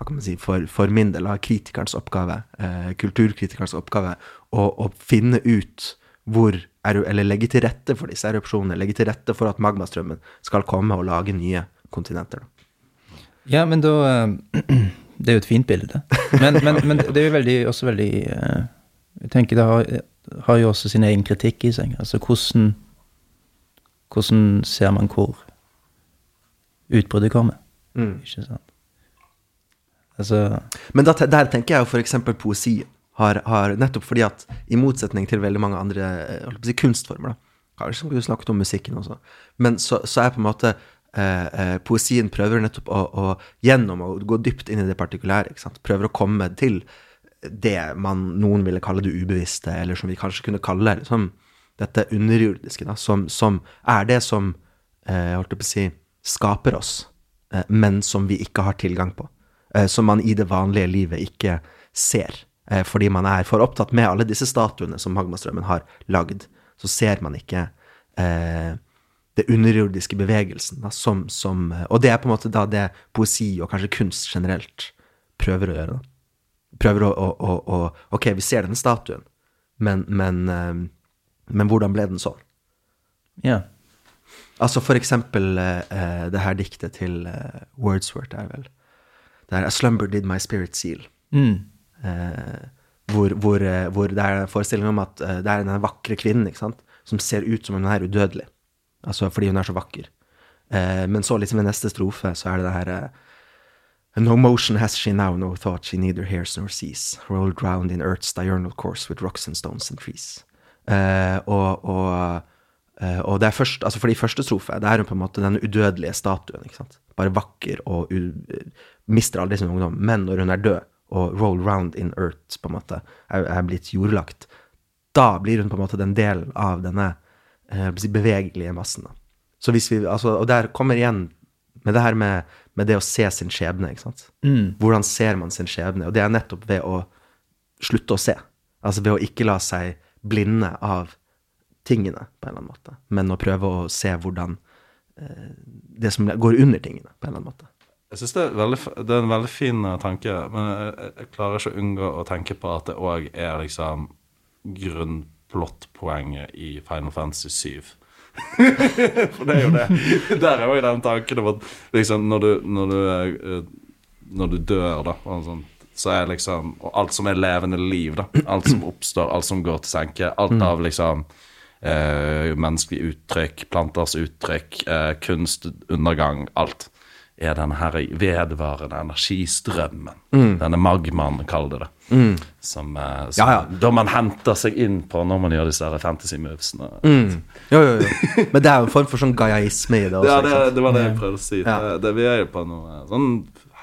kan man si, for, for min del av kritikerens oppgave, eh, kulturkritikerens oppgave, å, å finne ut hvor Eller legge til rette for disse erupsjonene. Legge til rette for at magmastrømmen skal komme og lage nye kontinenter. Da. Ja, men da eh, Det er jo et fint bilde. Men, men, men det er jo veldig, også veldig eh, Jeg tenker det har, har jo også sin egen kritikk i seg. Altså hvordan Hvordan ser man hvor utbruddet kommer? Ikke sant? Altså Men da, der tenker jeg jo f.eks. poesi har, har Nettopp fordi at i motsetning til veldig mange andre eh, si, kunstformer, da, kanskje vi snakket om musikken også, men så, så er på en måte eh, eh, poesien prøver nettopp å, å gjennom å gå dypt inn i det partikulære, prøver å komme til det man, noen ville kalle det ubevisste, eller som vi kanskje kunne kalle liksom, dette underjordiske, da, som, som er det som eh, holdt på å si, skaper oss, eh, men som vi ikke har tilgang på. Eh, som man i det vanlige livet ikke ser. Eh, fordi man er for opptatt med alle disse statuene som Magmastrømmen har lagd. Så ser man ikke eh, det underjordiske bevegelsen. Da, som, som, eh, og det er på en måte da det poesi, og kanskje kunst generelt, prøver å gjøre. Da. Prøver å, å, å, Ok, vi ser denne statuen, men, men, men hvordan ble den sånn? Ja. Altså for eksempel eh, det her diktet til eh, Wordsworth er vel Det er A slumber did my spirit seal. Mm. Eh, hvor, hvor, eh, hvor det er en forestilling om at eh, det er den vakre kvinnen ikke sant? som ser ut som om hun er udødelig. Altså fordi hun er så vakker. Eh, men så liksom i neste strofe så er det det her eh, No motion has she now, no thought she neither hears nor sees. Rolled round in earth's diurnal course with rocks and stones and trees. Eh, og, og, og det er først, altså for de første strofe, det er hun på en måte den udødelige statuen. ikke sant? Bare vakker og u, mister aldri sin ungdom. Men når hun er død, og roll round in earth på en måte er, er blitt jordlagt, da blir hun på en måte den delen av denne eh, bevegelige massen. Da. Så hvis vi, altså, og der kommer igjen med det her med, med det å se sin skjebne. ikke sant? Hvordan ser man sin skjebne? Og det er nettopp ved å slutte å se. Altså ved å ikke la seg blinde av tingene, på en eller annen måte, men å prøve å se hvordan det som går under tingene, på en eller annen måte. Jeg synes det, er veldig, det er en veldig fin eh, tanke, men jeg, jeg- klarer ikke å unngå å tenke på at det òg er liksom grunnplottpoenget i Final Fantasy 7. For det er jo det. Der er jo den tanken om at liksom når du, når du, eh, når du dør, da, og sånn, så er liksom Og alt som er levende liv, da. Alt som oppstår, alt som går til senke. Alt av liksom eh, menneskelig uttrykk, planters uttrykk, eh, kunst, undergang, alt. Er den her vedvarende energistrømmen. Denne magmaen, kaller det det. Som, eh, som Ja, ja. Da man henter seg inn på når man gjør disse fantasy movesene. Jo, jo, jo. Men det er jo en form for sånn gayaisme i det også. Ja, det, det var det jeg prøvde å si. Ja. Det, det, vi er jo på noe sånn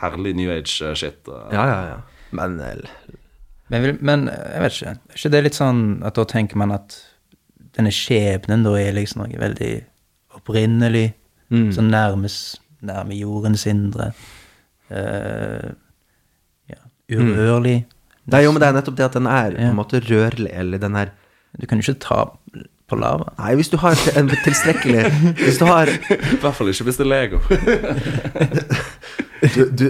herlig new age-shit. ja, ja, ja. Men eh, Men, men jeg vet ikke. Er ikke det litt sånn at da tenker man at denne skjebnen da er liksom noe veldig opprinnelig, som nærmes nærme jordens indre. Uh, ja, urørlig. det er jo men det er nettopp det at den er på en måte rørlig, eller den er Du kan jo ikke ta på lava. Nei, hvis du har en tilstrekkelig Hvis du har I hvert fall ikke hvis det er Lego. du, du,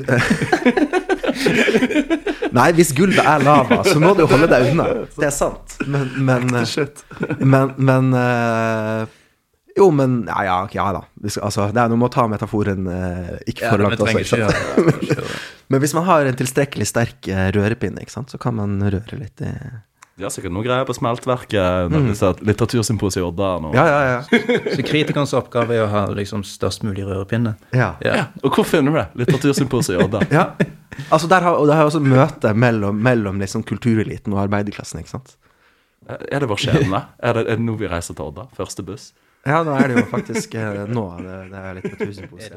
Nei, hvis gulvet er lava, så må du holde deg unna. Det er sant. Men Men, men, men uh, Jo, men Ja, ja, ja da. Vi altså, det er noe med å ta metaforen uh, ikke for langt også. Ikke? Men hvis man har en tilstrekkelig sterk eh, rørepinne, ikke sant, så kan man røre litt i De har sikkert noe greier på smeltverket. disse Litteratursymposiet i Odda. Ja, ja, ja. Så kritikernes oppgave er å ha liksom størst mulig rørepinne. ja. Ja. Og hvor finner du det? Litteratursymposiet i Odda. ja. Altså, der har, og det har også møte mellom, mellom liksom kultureliten og arbeiderklassen, ikke sant. Er det vår skjebne? Er det, er det nå vi reiser til Odda? Første buss? Ja, nå er det jo faktisk eh, nå det, det er litteratursymposiet.